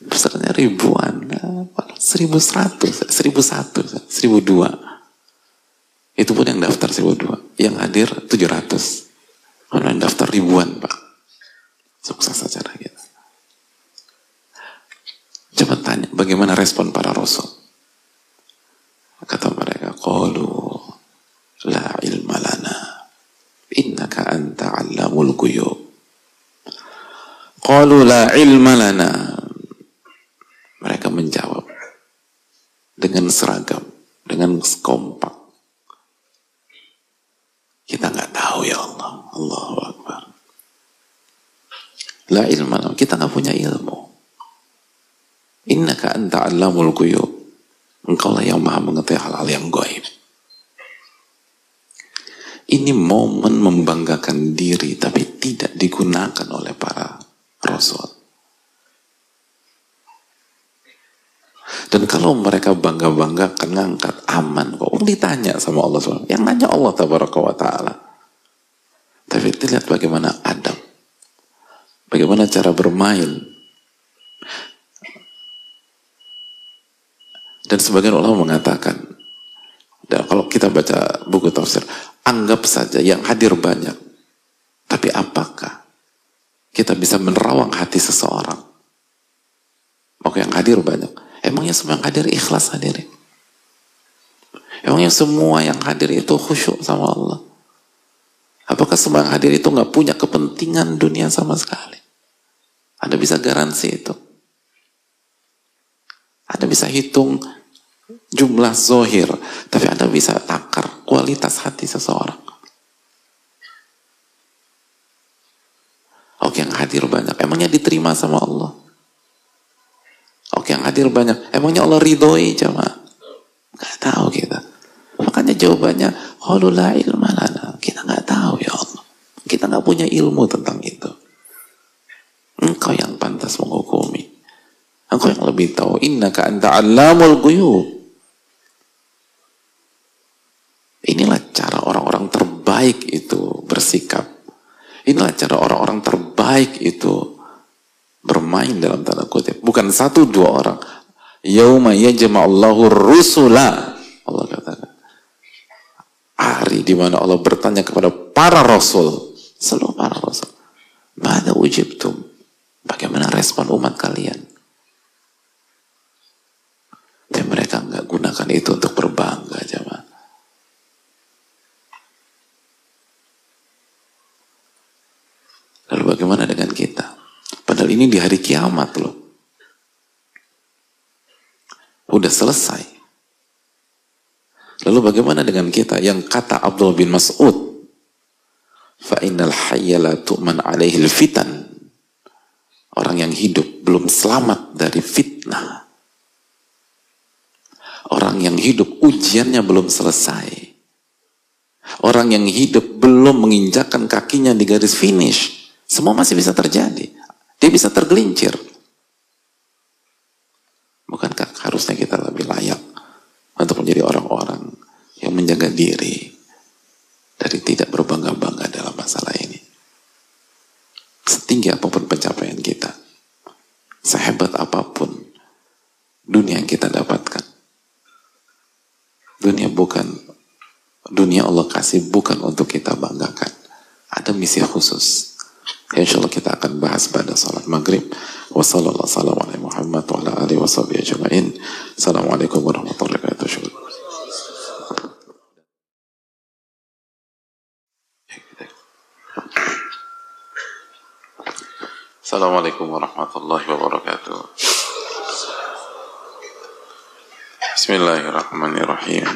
Pesertanya ribuan. Seribu seratus, seribu satu, seribu dua. Itu pun yang daftar seribu dua. Yang hadir tujuh ratus. Mana yang daftar ribuan, Pak. Sukses acara kita. Coba tanya, bagaimana respon para rasul? Kata mereka, Qalu la ilma lana. Innaka anta allamul guyub. Qalu la ilma lana. Mereka menjawab dengan seragam, dengan kompak. Kita nggak tahu ya Allah. Allahu Akbar. La ilma kita nggak punya ilmu. Innaka anta allamul ghuyub. Engkau lah yang maha mengetahui hal-hal yang gaib. Ini momen membanggakan diri tapi tidak digunakan oleh para rasul. Dan kalau mereka bangga-bangga ngangkat aman kok. Ditanya sama Allah SWT. Yang nanya Allah wa ta'ala. Tapi lihat bagaimana adab. Bagaimana cara bermain. Dan sebagian ulama mengatakan, dan kalau kita baca buku tafsir, anggap saja yang hadir banyak. Tapi apakah kita bisa menerawang hati seseorang? Maka yang hadir banyak. Emangnya semua yang hadir ikhlas hadirin? Emangnya semua yang hadir itu khusyuk sama Allah? Apakah semua yang hadir itu nggak punya kepentingan dunia sama sekali? Anda bisa garansi itu. Anda bisa hitung jumlah zohir, tapi Anda bisa takar kualitas hati seseorang. Oke yang hadir banyak, emangnya diterima sama Allah? Oke yang hadir banyak, emangnya Allah ridhoi jamaah? Gak tahu kita. Makanya jawabannya, la ilma lana. Kita nggak tahu ya Allah. Kita nggak punya ilmu tentang itu. Engkau yang pantas menghukumi. Engkau yang lebih tahu. Inna ka anta alamul guyub. Inilah cara orang-orang terbaik itu bersikap. Inilah cara orang-orang terbaik itu bermain dalam tanda kutip. Bukan satu dua orang. Yauma yajma'allahu rusula. Allah katakan. Hari di mana Allah bertanya kepada para rasul. Seluruh para rasul. Mada ujibtum. Bagaimana respon umat kalian? Dan mereka nggak gunakan itu untuk berbangga, jemaah. Lalu bagaimana dengan kita? Padahal ini di hari kiamat loh. Udah selesai. Lalu bagaimana dengan kita yang kata Abdul bin Mas'ud? Fa'innal hayyala tu'man alaihil fitan. Orang yang hidup belum selamat dari fitnah. Orang yang hidup ujiannya belum selesai. Orang yang hidup belum menginjakkan kakinya di garis finish semua masih bisa terjadi. Dia bisa tergelincir. Bukankah harusnya kita lebih layak untuk menjadi orang-orang yang menjaga diri dari tidak berbangga-bangga dalam masalah ini. Setinggi apa pun pencapaian kita, sehebat apa pun dunia yang kita dapatkan, dunia bukan dunia Allah kasih bukan untuk kita banggakan. Ada misi khusus Insya Allah kita akan bahas pada salat maghrib. Wassalamualaikum warahmatullahi wabarakatuh. Assalamualaikum warahmatullahi wabarakatuh. Assalamualaikum warahmatullahi wabarakatuh. Bismillahirrahmanirrahim.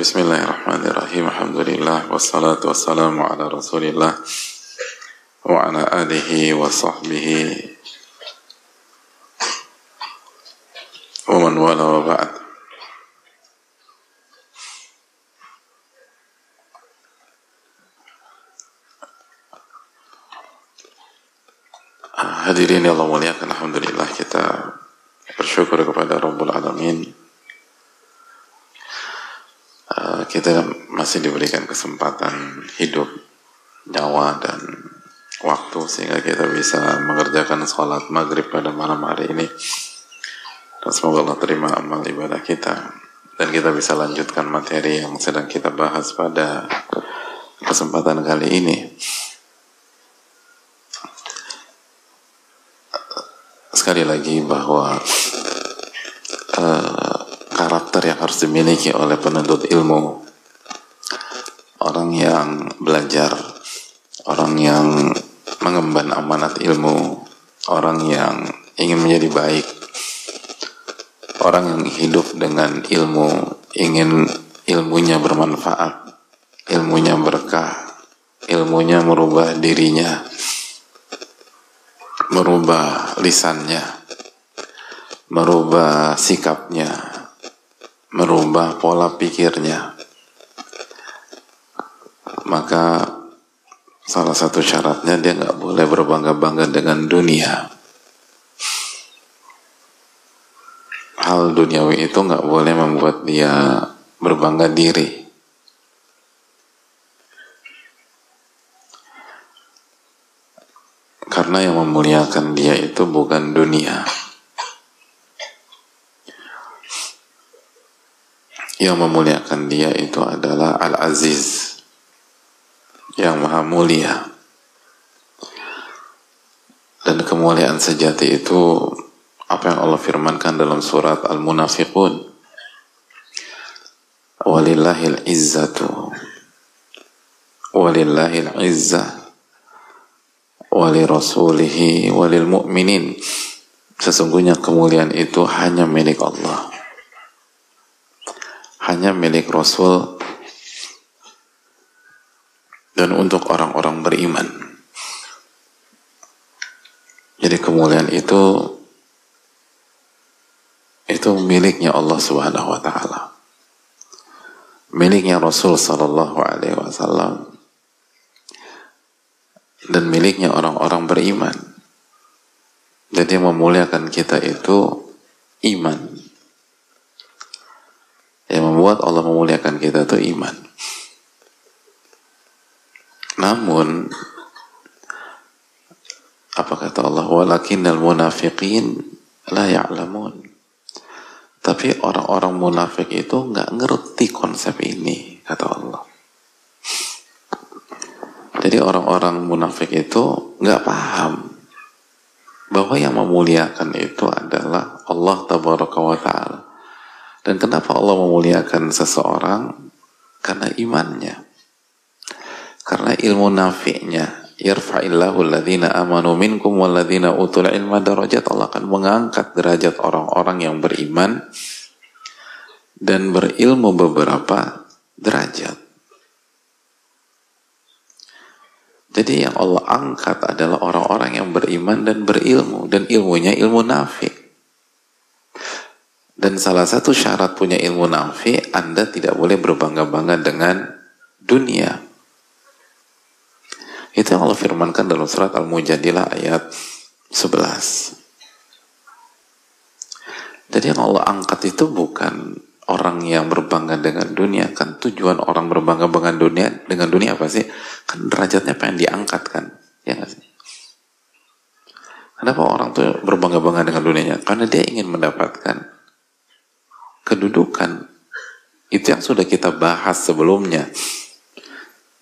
Bismillahirrahmanirrahim. Alhamdulillah wassalatu wassalamu ala Rasulillah wa ala alihi wa sahbihi wa man wala wa ba'd. Hadirin yang Allah muliakan Alhamdulillah kita bersyukur kepada Rabbul Alamin kita masih diberikan kesempatan hidup, nyawa dan waktu sehingga kita bisa mengerjakan sholat maghrib pada malam hari ini. Dan semoga Allah terima amal ibadah kita dan kita bisa lanjutkan materi yang sedang kita bahas pada kesempatan kali ini. Sekali lagi bahwa uh, karakter yang harus dimiliki oleh penuntut ilmu. Orang yang belajar orang yang mengemban amanat ilmu orang yang ingin menjadi baik orang yang hidup dengan ilmu ingin ilmunya bermanfaat ilmunya berkah ilmunya merubah dirinya merubah lisannya merubah sikapnya merubah pola pikirnya maka salah satu syaratnya dia nggak boleh berbangga-bangga dengan dunia hal duniawi itu nggak boleh membuat dia berbangga diri. Karena yang memuliakan dia itu bukan dunia. Yang memuliakan dia itu adalah Al-Aziz. Yang maha mulia. Dan kemuliaan sejati itu apa yang Allah firmankan dalam surat Al-Munafiqun. Walillahil izzatu. Walillahil izzah. Wali rasulihi walil mu'minin sesungguhnya kemuliaan itu hanya milik Allah hanya milik Rasul dan untuk orang-orang beriman jadi kemuliaan itu itu miliknya Allah Subhanahu wa taala. Miliknya Rasul sallallahu alaihi wasallam dan miliknya orang-orang beriman. Jadi memuliakan kita itu iman. Yang membuat Allah memuliakan kita itu iman. Namun apa kata Allah walakinnal munafiqin la ya'lamun tapi orang-orang munafik itu nggak ngerti konsep ini, kata Allah. Jadi orang-orang munafik itu nggak paham bahwa yang memuliakan itu adalah Allah ta'ala. Dan kenapa Allah memuliakan seseorang? Karena imannya. Karena ilmu nafi'nya. Yarfa'illahu alladhina amanu minkum walladhina utul ilma darajat. Allah akan mengangkat derajat orang-orang yang beriman dan berilmu beberapa derajat. Jadi yang Allah angkat adalah orang-orang yang beriman dan berilmu dan ilmunya ilmu nafi. Dan salah satu syarat punya ilmu nafi, Anda tidak boleh berbangga-bangga dengan dunia. Itu yang Allah firmankan dalam surat Al-Mujadilah ayat 11. Jadi yang Allah angkat itu bukan orang yang berbangga dengan dunia. Kan tujuan orang berbangga dengan dunia dengan dunia apa sih? Kan derajatnya pengen diangkat kan? Ya gak sih? Kenapa orang tuh berbangga-bangga dengan dunianya? Karena dia ingin mendapatkan kedudukan. Itu yang sudah kita bahas sebelumnya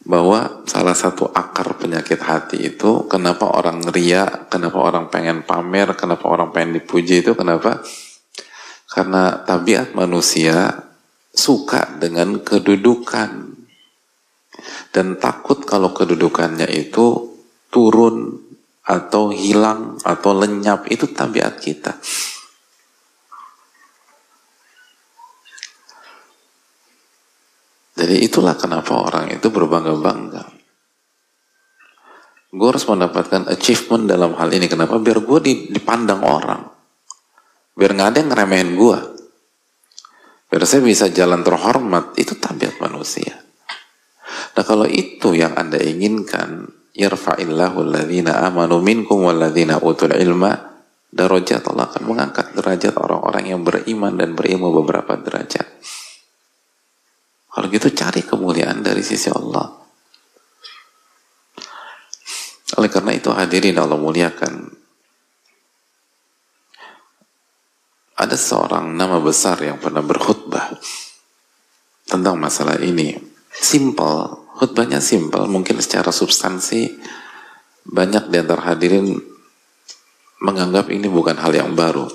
bahwa salah satu akar penyakit hati itu kenapa orang ria, kenapa orang pengen pamer, kenapa orang pengen dipuji itu kenapa? Karena tabiat manusia suka dengan kedudukan dan takut kalau kedudukannya itu turun atau hilang atau lenyap itu tabiat kita. Jadi itulah kenapa orang itu berbangga-bangga. Gue harus mendapatkan achievement dalam hal ini. Kenapa? Biar gue dipandang orang. Biar nggak ada yang ngeremehin gue. Biar saya bisa jalan terhormat. Itu tabiat manusia. Nah kalau itu yang anda inginkan, yarfa'illahu alladhina amanu minkum walladhina utul ilma darajat Allah akan mengangkat derajat orang-orang yang beriman dan berilmu beberapa derajat. Kalau gitu cari kemuliaan dari sisi Allah. Oleh karena itu hadirin Allah muliakan. Ada seorang nama besar yang pernah berkhutbah tentang masalah ini. Simple, khutbahnya simple, mungkin secara substansi banyak di antara hadirin menganggap ini bukan hal yang baru.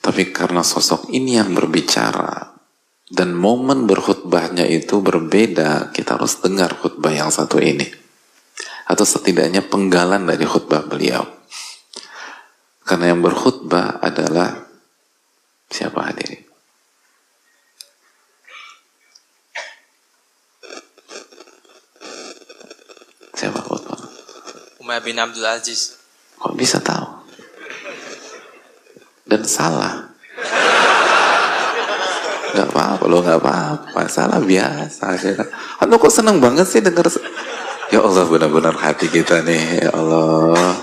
Tapi karena sosok ini yang berbicara, dan momen berkhutbahnya itu berbeda, kita harus dengar khutbah yang satu ini. Atau setidaknya penggalan dari khutbah beliau. Karena yang berkhutbah adalah Siapa hadirin? Siapa khutbah? Umar bin Abdul Aziz. Kok bisa tahu? Dan salah. Gak apa-apa lo gak apa-apa. Salah biasa. Anda kok seneng banget sih denger. Ya Allah benar-benar hati kita nih. Ya Allah.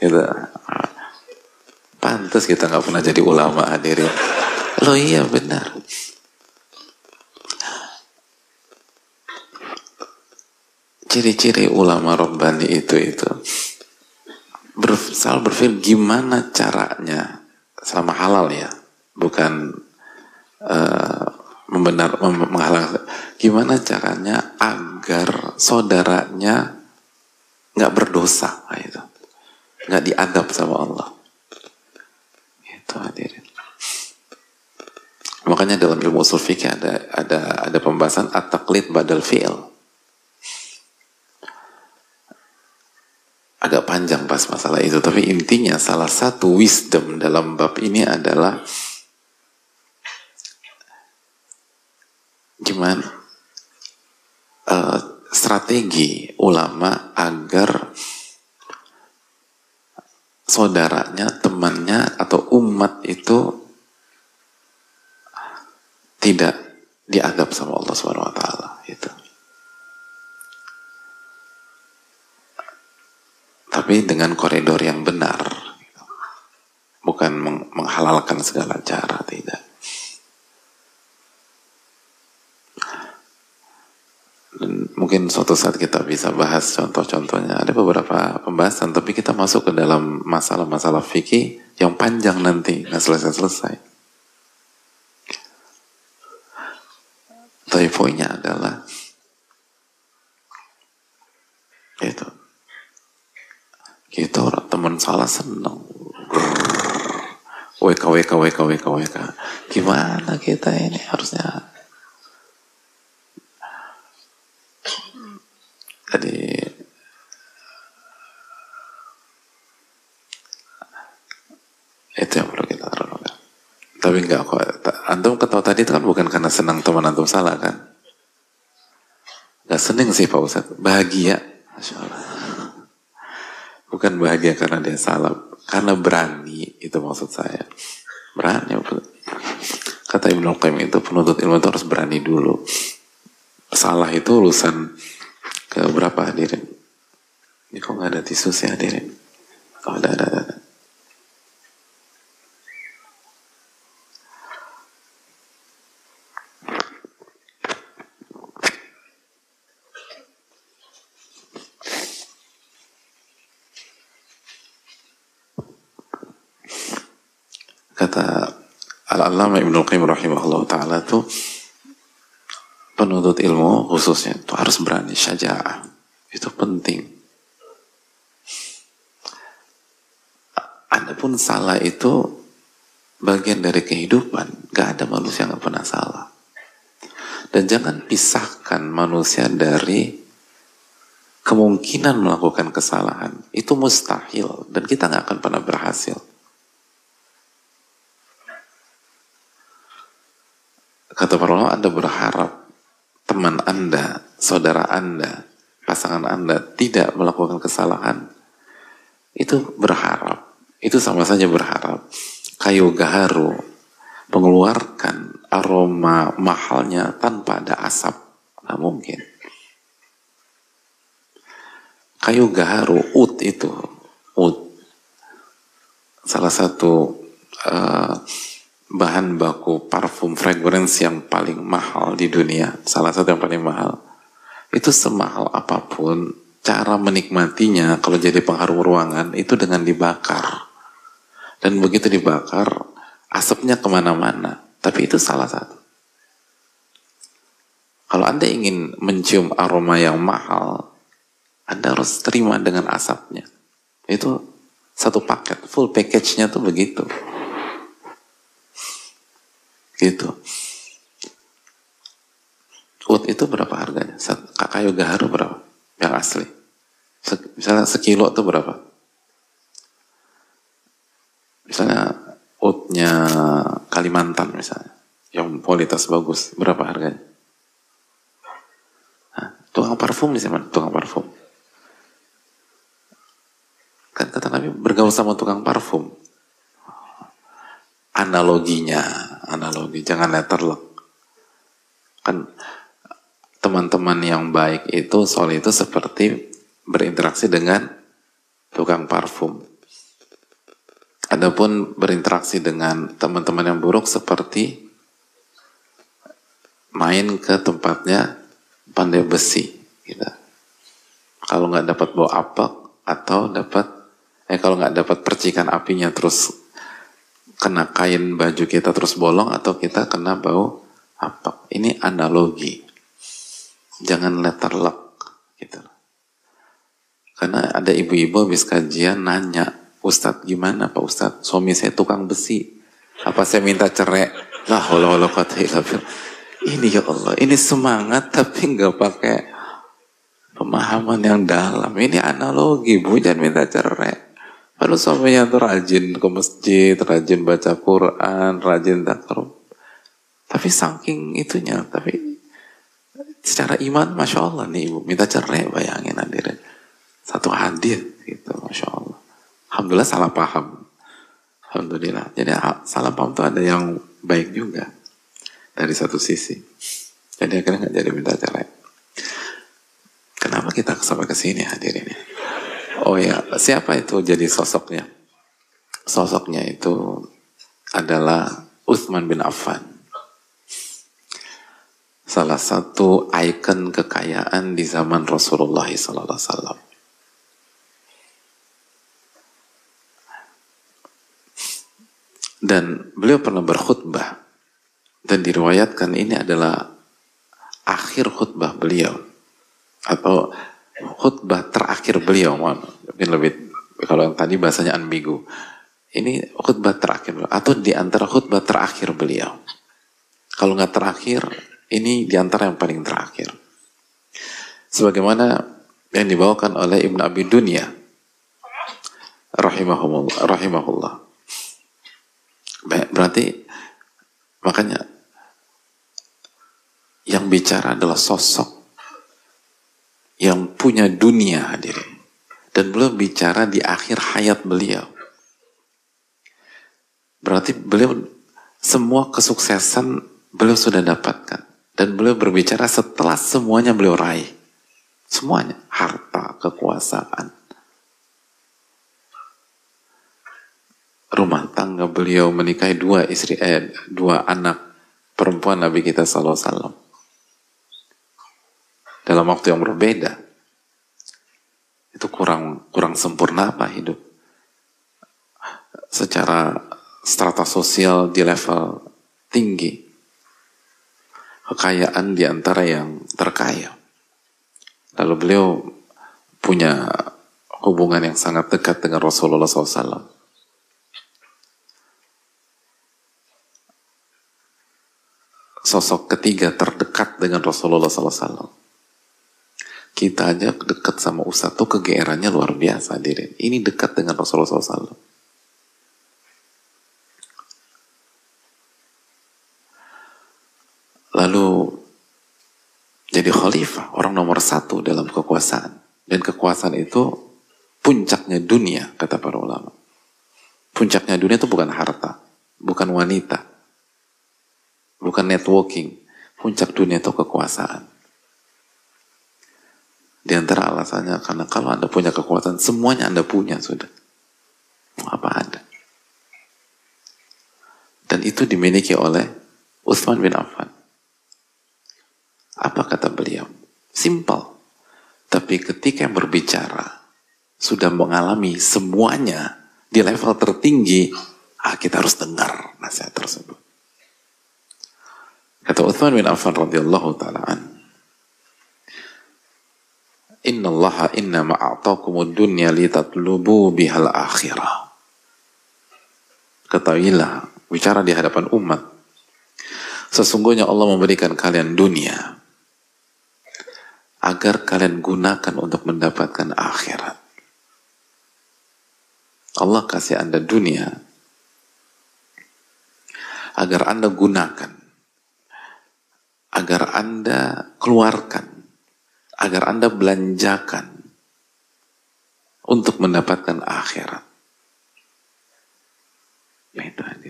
Kita pantas kita nggak pernah jadi ulama hadirin. Lo iya benar. Ciri-ciri ulama Rabbani itu itu ber, berpikir gimana caranya selama halal ya, bukan uh, membenar menghalang. Gimana caranya agar saudaranya nggak berdosa, nah itu, nggak diadab sama Allah. Itu hadirin. Makanya dalam ilmu usul ada ada ada pembahasan at-taqlid badal fi'il. agak panjang pas masalah itu tapi intinya salah satu wisdom dalam bab ini adalah gimana uh, strategi ulama agar saudaranya, temannya atau umat itu tidak diadab sama Allah Subhanahu wa taala itu. tapi dengan koridor yang benar bukan menghalalkan segala cara tidak mungkin suatu saat kita bisa bahas contoh-contohnya ada beberapa pembahasan tapi kita masuk ke dalam masalah-masalah fikih yang panjang nanti nggak selesai-selesai tapi poinnya adalah itu kita orang teman salah seneng. WK, WK, WK, WK, WK. Gimana kita ini harusnya? Jadi itu yang perlu kita renungkan. Tapi enggak kok. Antum ketawa tadi itu kan bukan karena senang teman antum salah kan? Gak seneng sih Pak Ustadz. Bahagia. Masya Allah. Bukan bahagia karena dia salah, karena berani itu maksud saya. Berani. Kata Ibnu Qayyim itu penuntut ilmu itu harus berani dulu. Salah itu urusan ke berapa hadirin? Ini kok nggak ada tisu sih hadirin? Oh, ada, ada, ada. kata Al-Allama Ibnu Qayyim rahimahullah taala itu penuntut ilmu khususnya itu harus berani syaja'ah. Itu penting. Adapun salah itu bagian dari kehidupan. Gak ada manusia yang pernah salah. Dan jangan pisahkan manusia dari kemungkinan melakukan kesalahan. Itu mustahil dan kita nggak akan pernah berhasil. Kata para ulama, Anda berharap teman Anda, saudara Anda, pasangan Anda tidak melakukan kesalahan, itu berharap. Itu sama saja berharap. Kayu gaharu mengeluarkan aroma mahalnya tanpa ada asap. Nggak mungkin. Kayu gaharu, ut itu. Ut. Salah satu uh, bahan baku parfum fragrance yang paling mahal di dunia, salah satu yang paling mahal, itu semahal apa pun, cara menikmatinya kalau jadi pengharum ruangan itu dengan dibakar. Dan begitu dibakar, asapnya ke mana-mana. Tapi itu salah satu. Kalau Anda ingin mencium aroma yang mahal, Anda harus terima dengan asapnya. Itu satu paket, full package-nya tuh begitu. Gitu. Itu berapa harganya? Kayu gaharu berapa? Yang asli. Misalnya sekilo itu berapa? Misalnya kali Kalimantan misalnya, yang kualitas bagus, berapa harganya? Hah? Tukang parfum di mana? Tukang parfum. Kan kata Nabi bergaul sama tukang parfum. Analoginya, analogi, jangan letterlock. Kan teman-teman yang baik itu soal itu seperti berinteraksi dengan tukang parfum. Adapun berinteraksi dengan teman-teman yang buruk seperti main ke tempatnya pandai besi, gitu. Kalau nggak dapat bau apak atau dapat eh kalau nggak dapat percikan apinya terus kena kain baju kita terus bolong atau kita kena bau apak. Ini analogi. Jangan letter luck gitu. Karena ada ibu-ibu habis kajian nanya, Ustadz gimana Pak Ustadz? Suami saya tukang besi. Apa saya minta cerai? Lah Allah Allah kata Ini ya Allah, ini semangat tapi nggak pakai pemahaman yang dalam. Ini analogi, Bu, jangan minta cerai. Lalu suaminya tuh rajin ke masjid, rajin baca Quran, rajin takarub. Tapi saking itunya, tapi secara iman, masya Allah nih ibu, minta cerai bayangin hadirin. Satu hadir gitu, masya Allah. Alhamdulillah salah paham. Alhamdulillah. Jadi salah paham tuh ada yang baik juga dari satu sisi. Jadi akhirnya nggak jadi minta cerai. Kenapa kita sampai ke sini hadirin ya? Oh ya, siapa itu jadi sosoknya? Sosoknya itu adalah Uthman bin Affan. Salah satu ikon kekayaan di zaman Rasulullah SAW. Dan beliau pernah berkhutbah dan diriwayatkan ini adalah akhir khutbah beliau atau khutbah terakhir beliau, mungkin lebih kalau yang tadi bahasanya ambigu. Ini khutbah terakhir atau di antara khutbah terakhir beliau. Kalau nggak terakhir, ini di antara yang paling terakhir. Sebagaimana yang dibawakan oleh Ibn Abi Dunya rahimahullah, rahimahullah. Berarti makanya yang bicara adalah sosok yang punya dunia hadirin. Dan beliau bicara di akhir hayat beliau. Berarti beliau semua kesuksesan beliau sudah dapatkan. Dan beliau berbicara setelah semuanya beliau raih. Semuanya. Harta, kekuasaan. Rumah tangga beliau menikahi dua istri, eh, dua anak perempuan Nabi kita Sallallahu dalam waktu yang berbeda. Itu kurang kurang sempurna apa hidup? Secara strata sosial di level tinggi. Kekayaan di antara yang terkaya. Lalu beliau punya hubungan yang sangat dekat dengan Rasulullah SAW. Sosok ketiga terdekat dengan Rasulullah SAW kita aja dekat sama Ustadz tuh kegeerannya luar biasa diri. Ini dekat dengan Rasulullah SAW. Lalu jadi khalifah, orang nomor satu dalam kekuasaan. Dan kekuasaan itu puncaknya dunia, kata para ulama. Puncaknya dunia itu bukan harta, bukan wanita, bukan networking. Puncak dunia itu kekuasaan. Di antara alasannya karena kalau Anda punya kekuatan, semuanya Anda punya sudah. Apa ada? Dan itu dimiliki oleh Utsman bin Affan. Apa kata beliau? Simple. Tapi ketika yang berbicara sudah mengalami semuanya di level tertinggi, ah kita harus dengar nasihat tersebut. Kata Uthman bin Affan radhiyallahu taala Inna Allah inna ma'atakumud dunya litatlubu bihal akhirah. Ketahuilah, bicara di hadapan umat. Sesungguhnya Allah memberikan kalian dunia agar kalian gunakan untuk mendapatkan akhirat. Allah kasih Anda dunia agar Anda gunakan, agar Anda keluarkan, agar Anda belanjakan untuk mendapatkan akhirat. Ya itu hadir.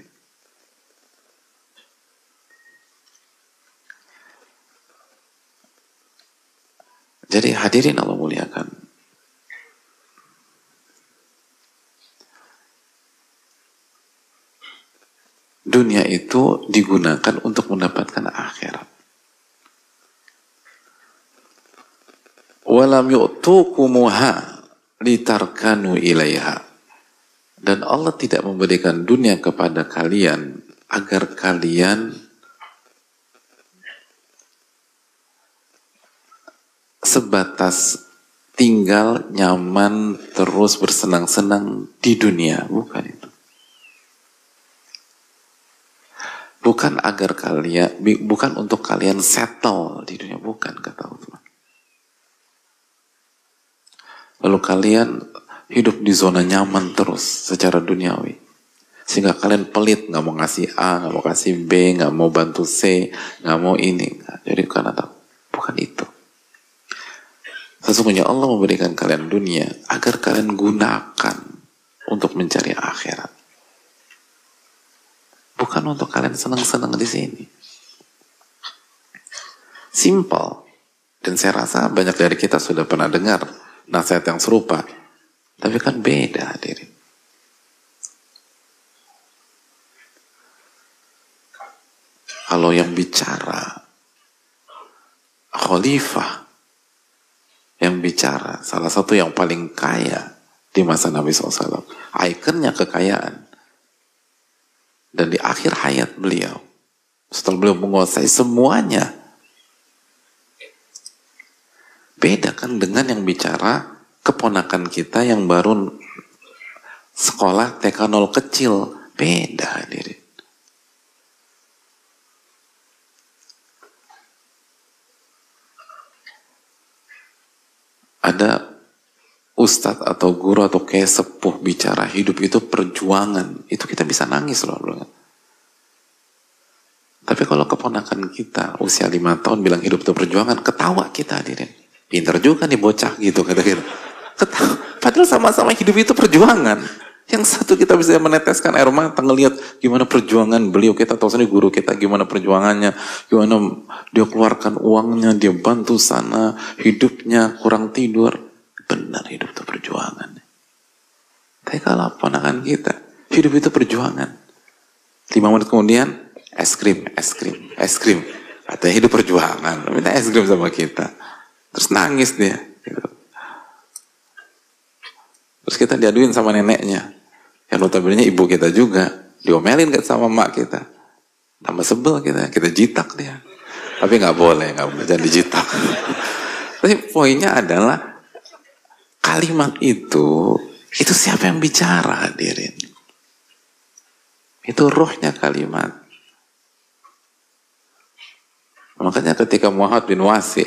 Jadi hadirin Allah muliakan. Dunia itu digunakan untuk mendapatkan akhirat. Walam yu'tukumuha litarkanu ilaiha. Dan Allah tidak memberikan dunia kepada kalian agar kalian sebatas tinggal nyaman terus bersenang-senang di dunia. Bukan itu. Bukan agar kalian bukan untuk kalian settle di dunia. Bukan kata Allah lalu kalian hidup di zona nyaman terus secara duniawi. Sehingga kalian pelit nggak mau ngasih A nggak mau kasih B nggak mau bantu C nggak mau ini. Jadi karena bukan itu Sesungguhnya Allah memberikan kalian dunia agar kalian gunakan untuk mencari akhirat. Bukan untuk kalian senang-senang di sini. Simple. Dan saya rasa banyak dari kita sudah pernah dengar nasihat yang serupa. Tapi kan beda diri. Kalau yang bicara khalifah yang bicara, salah satu yang paling kaya di masa Nabi SAW. Ikonnya kekayaan. Dan di akhir hayat beliau, setelah beliau menguasai semuanya, beda kan dengan yang bicara keponakan kita yang baru sekolah TK 0 kecil. Beda diri. Ada ustadz atau guru atau kayak sepuh bicara hidup itu perjuangan, itu kita bisa nangis loh. Tapi kalau keponakan kita usia lima tahun bilang hidup itu perjuangan, ketawa kita hadirin. Pinter juga nih bocah gitu kata kita. Ketawa. Padahal sama-sama hidup itu perjuangan. Yang satu kita bisa meneteskan air mata ngelihat gimana perjuangan beliau kita tahu sendiri guru kita gimana perjuangannya, gimana dia keluarkan uangnya, dia bantu sana, hidupnya kurang tidur. Benar hidup itu perjuangan. Tapi kalau ponakan kita, hidup itu perjuangan. Lima menit kemudian, es krim, es krim, es krim. Katanya hidup perjuangan, minta es krim sama kita. Terus nangis dia. Gitu. Terus kita diaduin sama neneknya. Yang notabene ibu kita juga. Diomelin kan sama mak kita. Tambah sebel kita. Kita jitak dia. Tapi nggak boleh, nggak boleh jangan dijitak. Tapi poinnya adalah kalimat itu itu siapa yang bicara hadirin? Itu rohnya kalimat. Makanya ketika Muhammad bin Wasi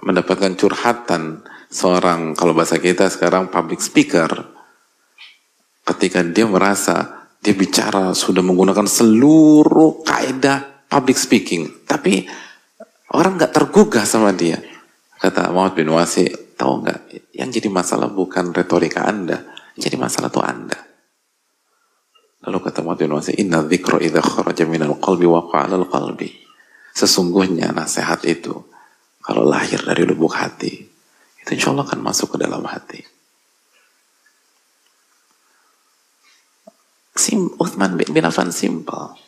mendapatkan curhatan seorang kalau bahasa kita sekarang public speaker ketika dia merasa dia bicara sudah menggunakan seluruh kaidah public speaking tapi orang nggak tergugah sama dia. Kata Muhammad bin Wasi tahu nggak yang jadi masalah bukan retorika anda jadi masalah itu anda. Lalu kata Muhammad bin Wasi inna dzikra idza kharaja minal qalbi waqa'a al qalbi. Sesungguhnya nasihat itu kalau lahir dari lubuk hati itu insya Allah akan masuk ke dalam hati. Sim, Uthman bin Affan simple.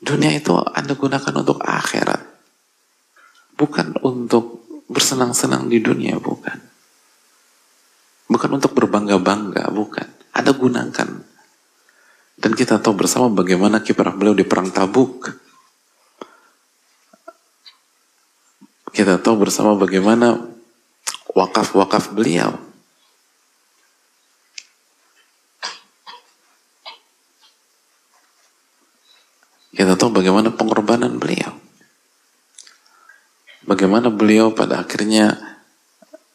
Dunia itu Anda gunakan untuk akhirat. Bukan untuk bersenang-senang di dunia, bukan. Bukan untuk berbangga-bangga, bukan. Anda gunakan. Dan kita tahu bersama bagaimana kiprah beliau di perang Tabuk kita tahu bersama bagaimana wakaf-wakaf beliau. Kita tahu bagaimana pengorbanan beliau. Bagaimana beliau pada akhirnya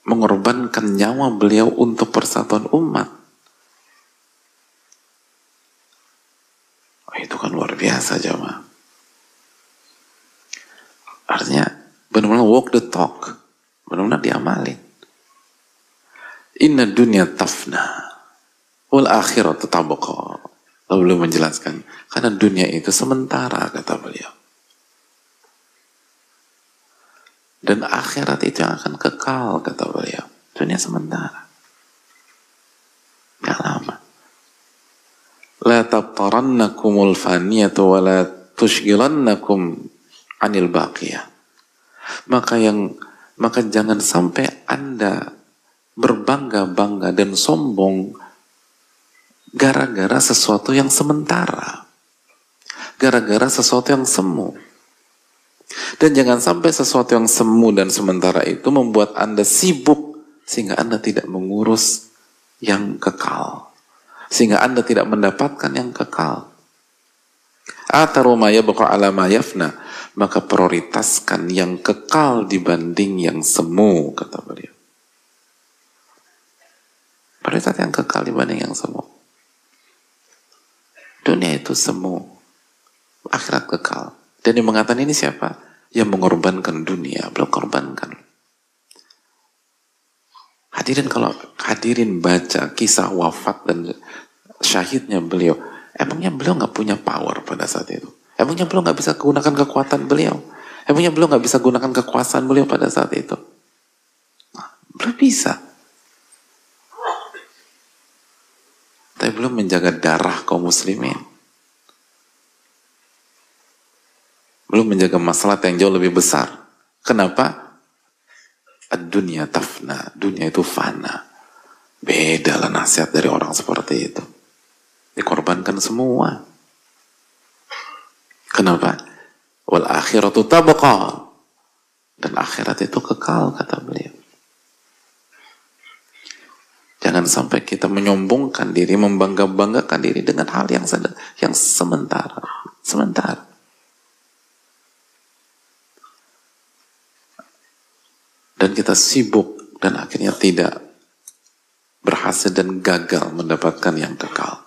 mengorbankan nyawa beliau untuk persatuan umat. Itu kan luar biasa jamaah. Artinya benar-benar walk the talk. Benar-benar diamalin. Inna dunia tafna. Wal akhirat tabaqa. Lalu beliau menjelaskan. Karena dunia itu sementara kata beliau. Dan akhirat itu yang akan kekal kata beliau. Dunia sementara. Gak lama. La tabtarannakumul faniyatu wa la tushgilannakum anil baqiyah. Maka yang maka jangan sampai Anda berbangga-bangga dan sombong gara-gara sesuatu yang sementara. Gara-gara sesuatu yang semu. Dan jangan sampai sesuatu yang semu dan sementara itu membuat Anda sibuk sehingga Anda tidak mengurus yang kekal. Sehingga Anda tidak mendapatkan yang kekal. Atarumaya buka alama yafna. Maka prioritaskan yang kekal dibanding yang semu, kata beliau. Prioritas yang kekal dibanding yang semu. Dunia itu semu. Akhirat kekal. Dan yang mengatakan ini siapa? Yang mengorbankan dunia. Belum korbankan. Hadirin kalau hadirin baca kisah wafat dan syahidnya beliau, emangnya beliau nggak punya power pada saat itu? Emangnya beliau nggak bisa gunakan kekuatan beliau? Emangnya beliau nggak bisa gunakan kekuasaan beliau pada saat itu? Nah, belum bisa. Tapi belum menjaga darah kaum muslimin. Belum menjaga masalah yang jauh lebih besar. Kenapa? dunia tafna, dunia itu fana. Beda lah nasihat dari orang seperti itu. Dikorbankan semua. Kenapa? Wal akhiratu tabaqa. Dan akhirat itu kekal, kata beliau. Jangan sampai kita menyombongkan diri, membangga-banggakan diri dengan hal yang yang sementara. Sementara. dan kita sibuk dan akhirnya tidak berhasil dan gagal mendapatkan yang kekal.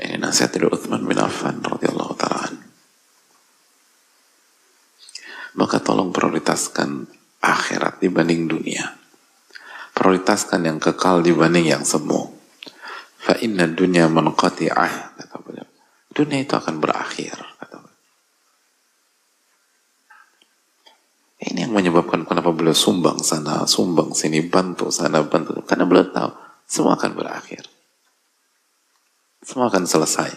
Ini nasihat dari Uthman bin Affan radhiyallahu taala. Maka tolong prioritaskan akhirat dibanding dunia. Prioritaskan yang kekal dibanding yang semu. Fa inna dunya kata beliau. Dunia itu akan berakhir. Ini yang menyebabkan kenapa beliau sumbang sana, sumbang sini, bantu sana, bantu. Karena beliau tahu semua akan berakhir. Semua akan selesai.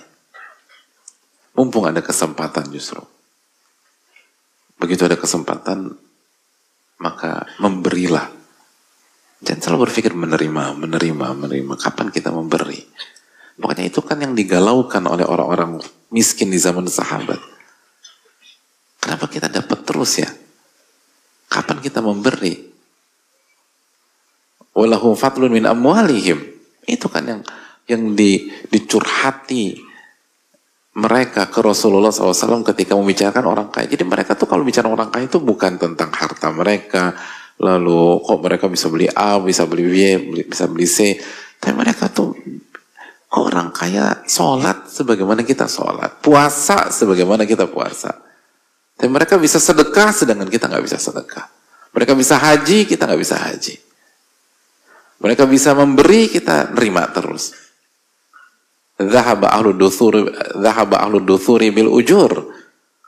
Mumpung ada kesempatan justru. Begitu ada kesempatan, maka memberilah. Jangan selalu berpikir menerima, menerima, menerima. Kapan kita memberi? Makanya itu kan yang digalaukan oleh orang-orang miskin di zaman sahabat. Kenapa kita dapat terus ya? Kapan kita memberi? Walahum fadlun min amwalihim. Itu kan yang yang di, dicurhati mereka ke Rasulullah SAW ketika membicarakan orang kaya. Jadi mereka tuh kalau bicara orang kaya itu bukan tentang harta mereka, lalu kok mereka bisa beli A, bisa beli B, bisa beli C. Tapi mereka tuh kok orang kaya sholat sebagaimana kita sholat, puasa sebagaimana kita puasa. Tapi mereka bisa sedekah sedangkan kita nggak bisa sedekah. Mereka bisa haji, kita nggak bisa haji. Mereka bisa memberi, kita nerima terus. Zahaba ahlu duthuri, zahaba ahlu duthuri bil ujur.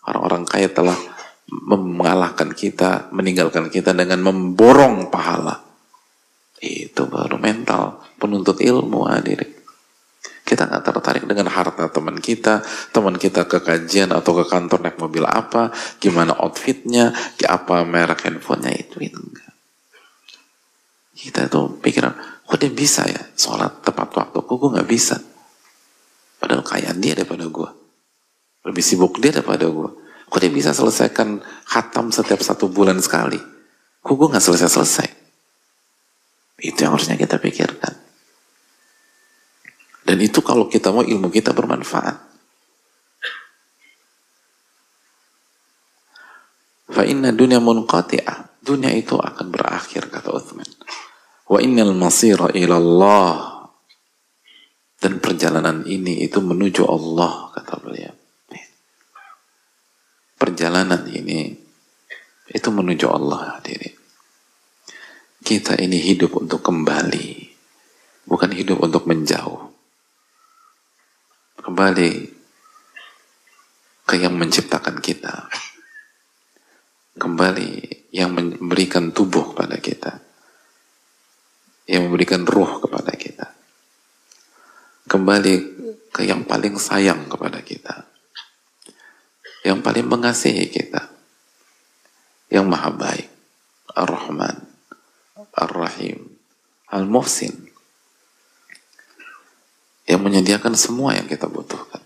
Orang-orang kaya telah mengalahkan kita, meninggalkan kita dengan memborong pahala. Itu baru mental penuntut ilmu hadirin. Kita nggak tertarik dengan harta teman kita, teman kita ke kajian atau ke kantor naik mobil apa, gimana outfitnya, apa merek handphonenya itu, enggak. Kita tuh pikiran, kok dia bisa ya sholat tepat waktu, kok gue nggak bisa. Padahal kaya dia daripada gue. Lebih sibuk dia daripada gue. Kok dia bisa selesaikan khatam setiap satu bulan sekali? Kok gue nggak selesai-selesai? Itu yang harusnya kita pikirkan. Dan itu kalau kita mau ilmu kita bermanfaat. Fa inna dunya. Dunia itu akan berakhir kata Uthman. Wa innal masira ila Allah. Dan perjalanan ini itu menuju Allah, kata beliau. Perjalanan ini itu menuju Allah hadirin. Kita ini hidup untuk kembali, bukan hidup untuk menjauh. Kembali ke yang menciptakan kita. Kembali yang memberikan tubuh kepada kita. Yang memberikan ruh kepada kita kembali ke yang paling sayang kepada kita, yang paling mengasihi kita, yang maha baik, Ar-Rahman, Ar-Rahim, Al-Muhsin, yang menyediakan semua yang kita butuhkan.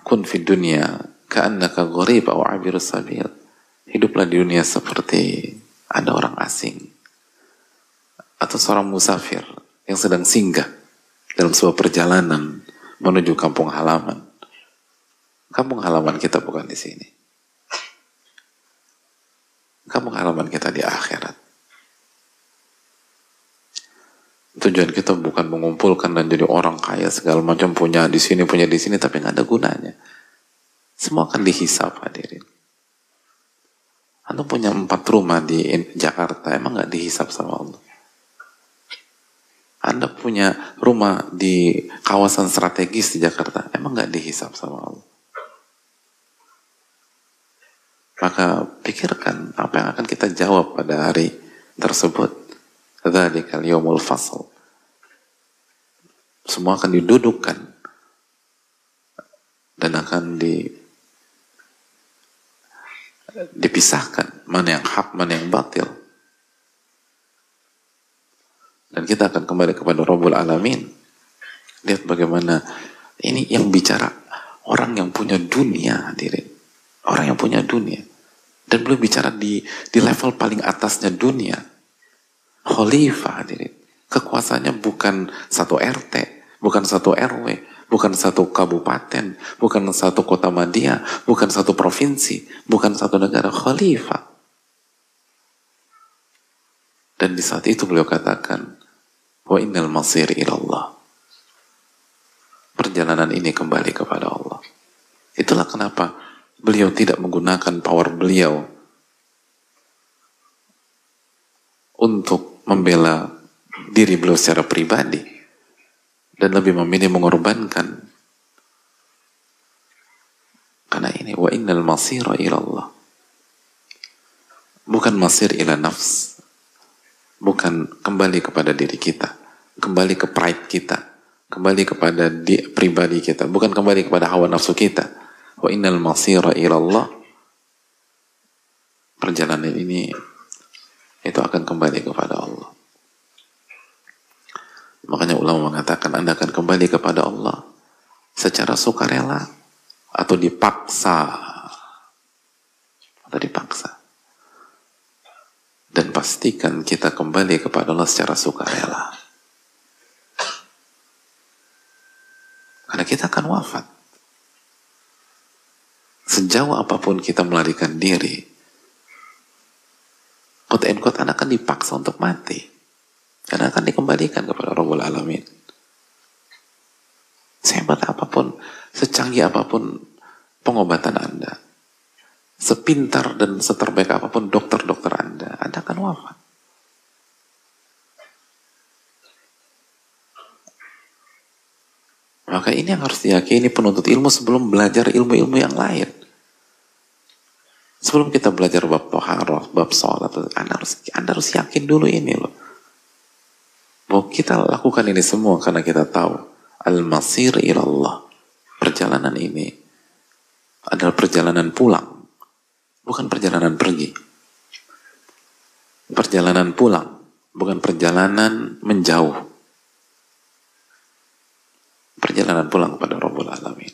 Kun fi dunia ka'annaka gharib aw abir. Hiduplah di dunia seperti ada orang asing atau seorang musafir yang sedang singgah dalam sebuah perjalanan menuju kampung halaman. Kampung halaman kita bukan di sini. Kampung halaman kita di akhirat. Tujuan kita bukan mengumpulkan dan jadi orang kaya segala macam punya di sini punya di sini tapi nggak ada gunanya. Semua akan dihisap hadirin. Anda punya empat rumah di Jakarta emang nggak dihisap sama Allah? Anda punya rumah di kawasan strategis di Jakarta, emang nggak dihisap sama Allah? Maka pikirkan apa yang akan kita jawab pada hari tersebut. Dzalikal yaumul fasl. Semua akan didudukkan dan akan di dipisahkan mana yang hak, mana yang batil. Dan kita akan kembali kepada Rabbul Alamin. Lihat bagaimana ini yang bicara orang yang punya dunia hadirin. Orang yang punya dunia. Dan belum bicara di, di level paling atasnya dunia. Khalifah hadirin. Kekuasaannya bukan satu RT, bukan satu RW, bukan satu kabupaten, bukan satu kota Madia, bukan satu provinsi, bukan satu negara. Khalifah. Dan di saat itu beliau katakan, Wa innal masir ilallah. Perjalanan ini kembali kepada Allah. Itulah kenapa beliau tidak menggunakan power beliau untuk membela diri beliau secara pribadi dan lebih memilih mengorbankan karena ini wa innal masira ilallah bukan masir ila nafs bukan kembali kepada diri kita kembali ke pride kita, kembali kepada di, pribadi kita, bukan kembali kepada hawa nafsu kita. Wa innal masira ilallah. Perjalanan ini itu akan kembali kepada Allah. Makanya ulama mengatakan Anda akan kembali kepada Allah secara sukarela atau dipaksa atau dipaksa. Dan pastikan kita kembali kepada Allah secara sukarela. Karena kita akan wafat. Sejauh apa pun kita melarikan diri, quote and quote anak akan dipaksa untuk mati. Karena akan dikembalikan kepada Rabbul Alamin. Sehebat apa pun, secanggih apa pun pengobatan Anda, sepintar dan seterbaik apa pun dokter-dokter Anda, Anda akan wafat. Maka ini yang harus diyakini penuntut ilmu sebelum belajar ilmu-ilmu yang lain. Sebelum kita belajar bab toharoh, bab sholat, anda harus, anda harus yakin dulu ini loh. Bahwa kita lakukan ini semua karena kita tahu al-masir ilallah. Perjalanan ini adalah perjalanan pulang, bukan perjalanan pergi. Perjalanan pulang, bukan perjalanan menjauh perjalanan pulang kepada Rabbul Alamin.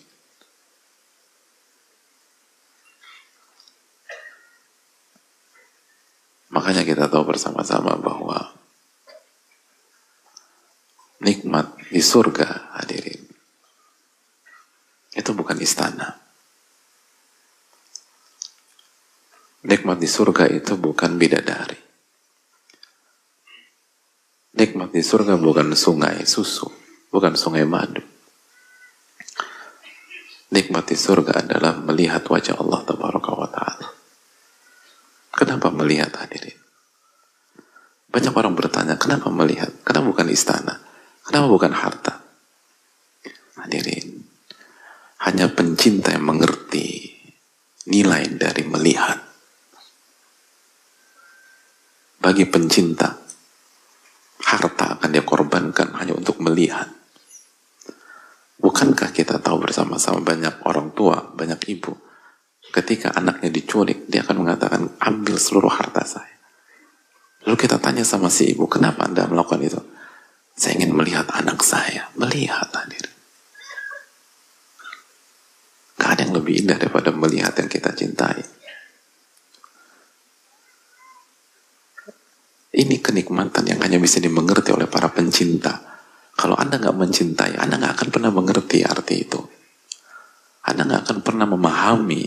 Makanya kita tahu bersama-sama bahwa nikmat di surga hadirin itu bukan istana. Nikmat di surga itu bukan bidadari. Nikmat di surga bukan sungai susu, bukan sungai madu. Nikmat di surga adalah melihat wajah Allah Tabaraka wa Ta'ala. Kenapa melihat hadirin? Banyak orang bertanya, kenapa melihat? Kenapa bukan istana? Kenapa bukan harta? Hadirin, hanya pencinta yang mengerti nilai dari melihat. Bagi pencinta, harta akan dia korbankan hanya untuk melihat. Bukankah kita tahu bersama-sama banyak orang tua, banyak ibu, ketika anaknya diculik, dia akan mengatakan, ambil seluruh harta saya. Lalu kita tanya sama si ibu, kenapa anda melakukan itu? Saya ingin melihat anak saya. Melihat hadir. Gak ada yang lebih indah daripada melihat yang kita cintai. Ini kenikmatan yang hanya bisa dimengerti oleh para pencinta. Kalau Anda nggak mencintai, Anda nggak akan pernah mengerti arti itu. Anda nggak akan pernah memahami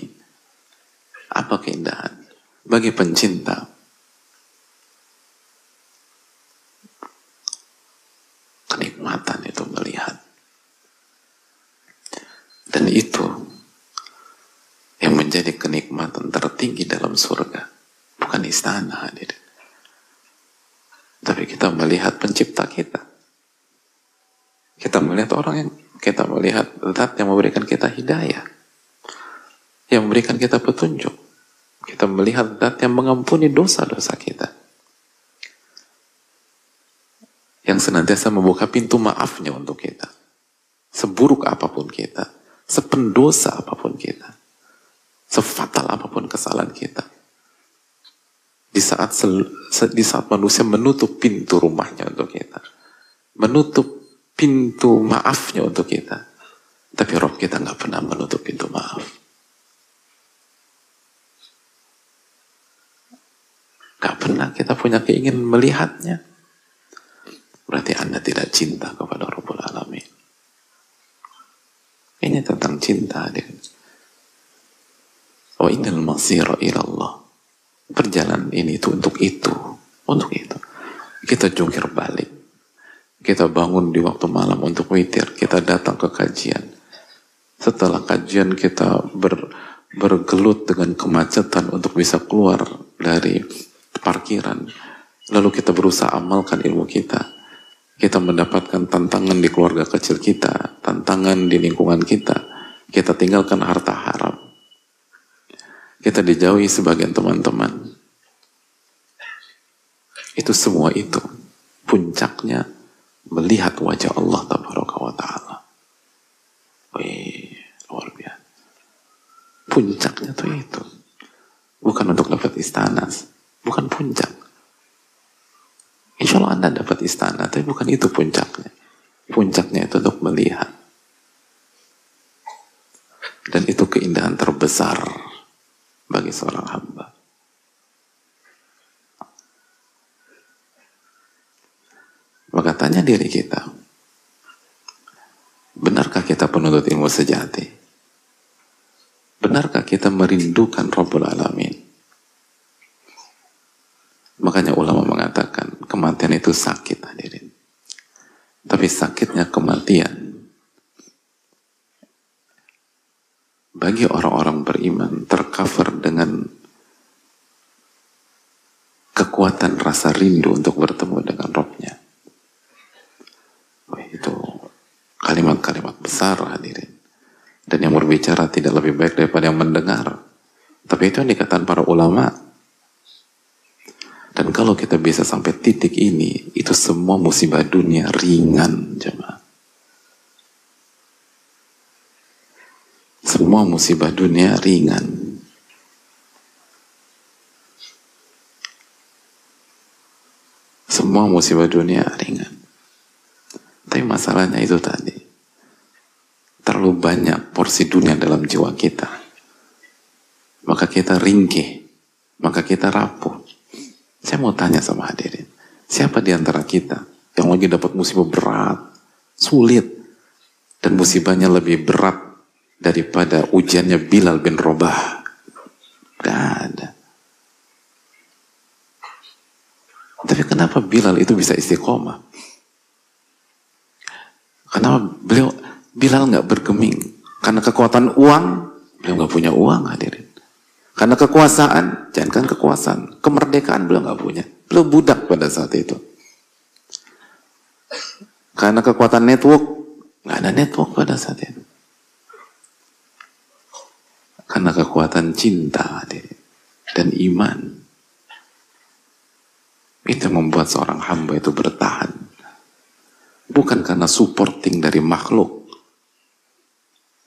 apa keindahan. Bagi pencinta, kenikmatan itu melihat. Dan itu yang menjadi kenikmatan tertinggi dalam surga. Bukan istana hadir. Tapi kita melihat pencipta kita. Kita melihat orang yang kita melihat zat yang memberikan kita hidayah. Yang memberikan kita petunjuk. Kita melihat zat yang mengampuni dosa-dosa kita yang senantiasa membuka pintu maafnya untuk kita. Seburuk apa pun kita, sependosa apa pun kita, sefatal apa pun kesalahan kita. Di saat di saat manusia menutup pintu rumahnya untuk kita, menutup pintu maafnya untuk kita, tapi Rob kita nggak pernah menutup pintu maaf. Gak pernah kita punya keinginan melihatnya berarti Anda tidak cinta kepada Rabbul Alamin. Ini tentang cinta dia. Wa innal masira ilallah. Perjalanan ini itu untuk itu. Untuk itu. Kita jungkir balik. Kita bangun di waktu malam untuk witir. Kita datang ke kajian. Setelah kajian kita ber, bergelut dengan kemacetan untuk bisa keluar dari parkiran. Lalu kita berusaha amalkan ilmu kita kita mendapatkan tantangan di keluarga kecil kita, tantangan di lingkungan kita, kita tinggalkan harta haram. Kita dijauhi sebagian teman-teman. Itu semua itu puncaknya melihat wajah Allah tabaraka wa taala. Luar biasa. Puncaknya tuh itu. Bukan untuk dapat istana, bukan puncak. Insya Allah Anda dapat istana, tapi bukan itu puncaknya. Puncaknya itu untuk melihat. Dan itu keindahan terbesar bagi seorang hamba. Maka tanya diri kita, benarkah kita penuntut ilmu sejati? Benarkah kita merindukan Rabbul Alamin? Makanya ulama mengatakan kematian itu sakit hadirin. Tapi sakitnya kematian bagi orang-orang beriman tercover dengan kekuatan rasa rindu untuk bertemu dengan Robnya. Oh, itu kalimat-kalimat besar hadirin. Dan yang berbicara tidak lebih baik daripada yang mendengar. Tapi itu yang dikatakan para ulama dan kalau kita bisa sampai titik ini, itu semua musibah dunia ringan, jemaah. Semua musibah dunia ringan. Semua musibah dunia ringan. Tapi masalahnya itu tadi. Terlalu banyak porsi dunia dalam jiwa kita. Maka kita ringkih. Maka kita rapuh saya mau tanya sama hadirin, siapa di antara kita yang lagi dapat musibah berat, sulit, dan musibahnya lebih berat daripada ujiannya Bilal bin Robah? Gak ada. Tapi kenapa Bilal itu bisa istiqomah? Kenapa beliau Bilal nggak bergeming? Karena kekuatan uang, beliau nggak punya uang hadirin. Karena kekuasaan, jangan kan kekuasaan, kemerdekaan beliau nggak punya. Beliau budak pada saat itu. Karena kekuatan network, nggak ada network pada saat itu. Karena kekuatan cinta hadirin, dan iman. Itu membuat seorang hamba itu bertahan. Bukan karena supporting dari makhluk.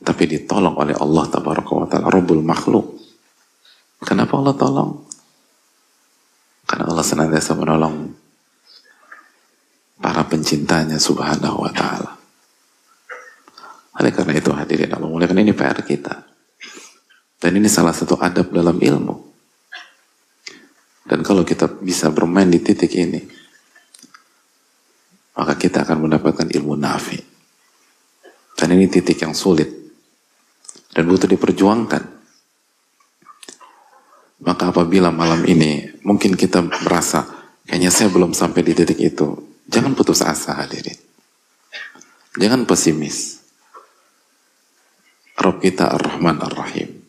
Tapi ditolong oleh Allah Tabaraka wa Ta'ala, Rabbul makhluk. Kenapa Allah tolong? Karena Allah senantiasa menolong para pencintanya subhanahu wa ta'ala. Oleh karena itu hadirin Allah muliakan ini PR kita. Dan ini salah satu adab dalam ilmu. Dan kalau kita bisa bermain di titik ini, maka kita akan mendapatkan ilmu nafi. Dan ini titik yang sulit dan butuh diperjuangkan. Maka apabila malam ini mungkin kita merasa kayaknya saya belum sampai di titik itu, jangan putus asa hadirin. Jangan pesimis. Rob kita Ar-Rahman Ar-Rahim.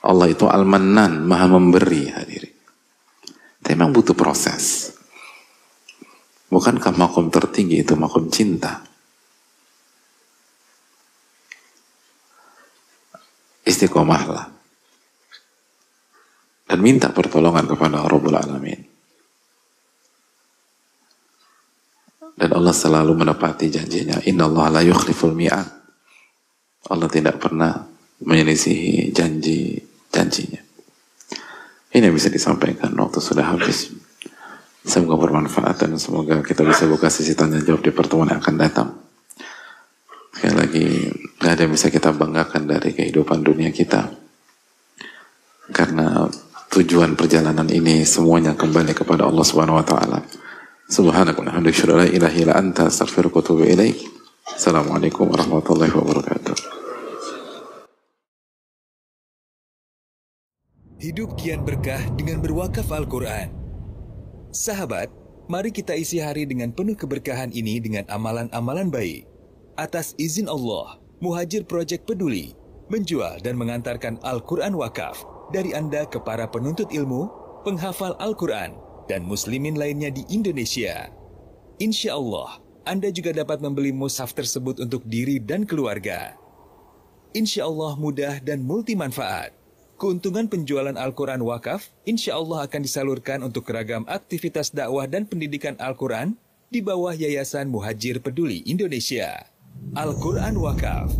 Allah itu Al-Mannan, Maha memberi hadirin. Tapi memang butuh proses. Bukankah makom tertinggi itu makom cinta? Istiqomahlah. Dan minta pertolongan kepada Rabbul Alamin. Dan Allah selalu menepati janjinya. Inna Allah la yukhliful mi'at. Allah tidak pernah menyelisihi janji janjinya. Ini yang bisa disampaikan waktu sudah habis. Semoga bermanfaat dan semoga kita bisa buka sisi tanya jawab di pertemuan yang akan datang. Sekali lagi, gak ada yang bisa kita banggakan dari kehidupan dunia kita. Karena tujuan perjalanan ini semuanya kembali kepada Allah Subhanahu wa taala. Subhanakallah la ilaha illa anta astaghfiruka wa. Assalamualaikum warahmatullahi wabarakatuh. Hidup kian berkah dengan berwakaf Al-Quran. Sahabat, mari kita isi hari dengan penuh keberkahan ini dengan amalan-amalan baik. Atas izin Allah, Muhajir Project Peduli menjual dan mengantarkan Al-Quran wakaf dari Anda ke para penuntut ilmu, penghafal Al-Quran, dan muslimin lainnya di Indonesia. Insya Allah, Anda juga dapat membeli mushaf tersebut untuk diri dan keluarga. Insya Allah mudah dan multi manfaat. Keuntungan penjualan Al-Quran wakaf insya Allah akan disalurkan untuk ragam aktivitas dakwah dan pendidikan Al-Quran di bawah Yayasan Muhajir Peduli Indonesia. Al-Quran Wakaf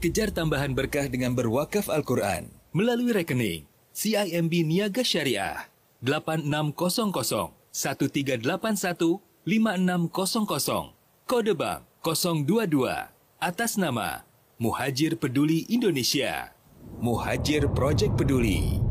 Kejar tambahan berkah dengan berwakaf Al-Quran melalui rekening CIMB Niaga Syariah 8600 1381 5600 Kode Bank 022 atas nama Muhajir Peduli Indonesia. Muhajir Project Peduli.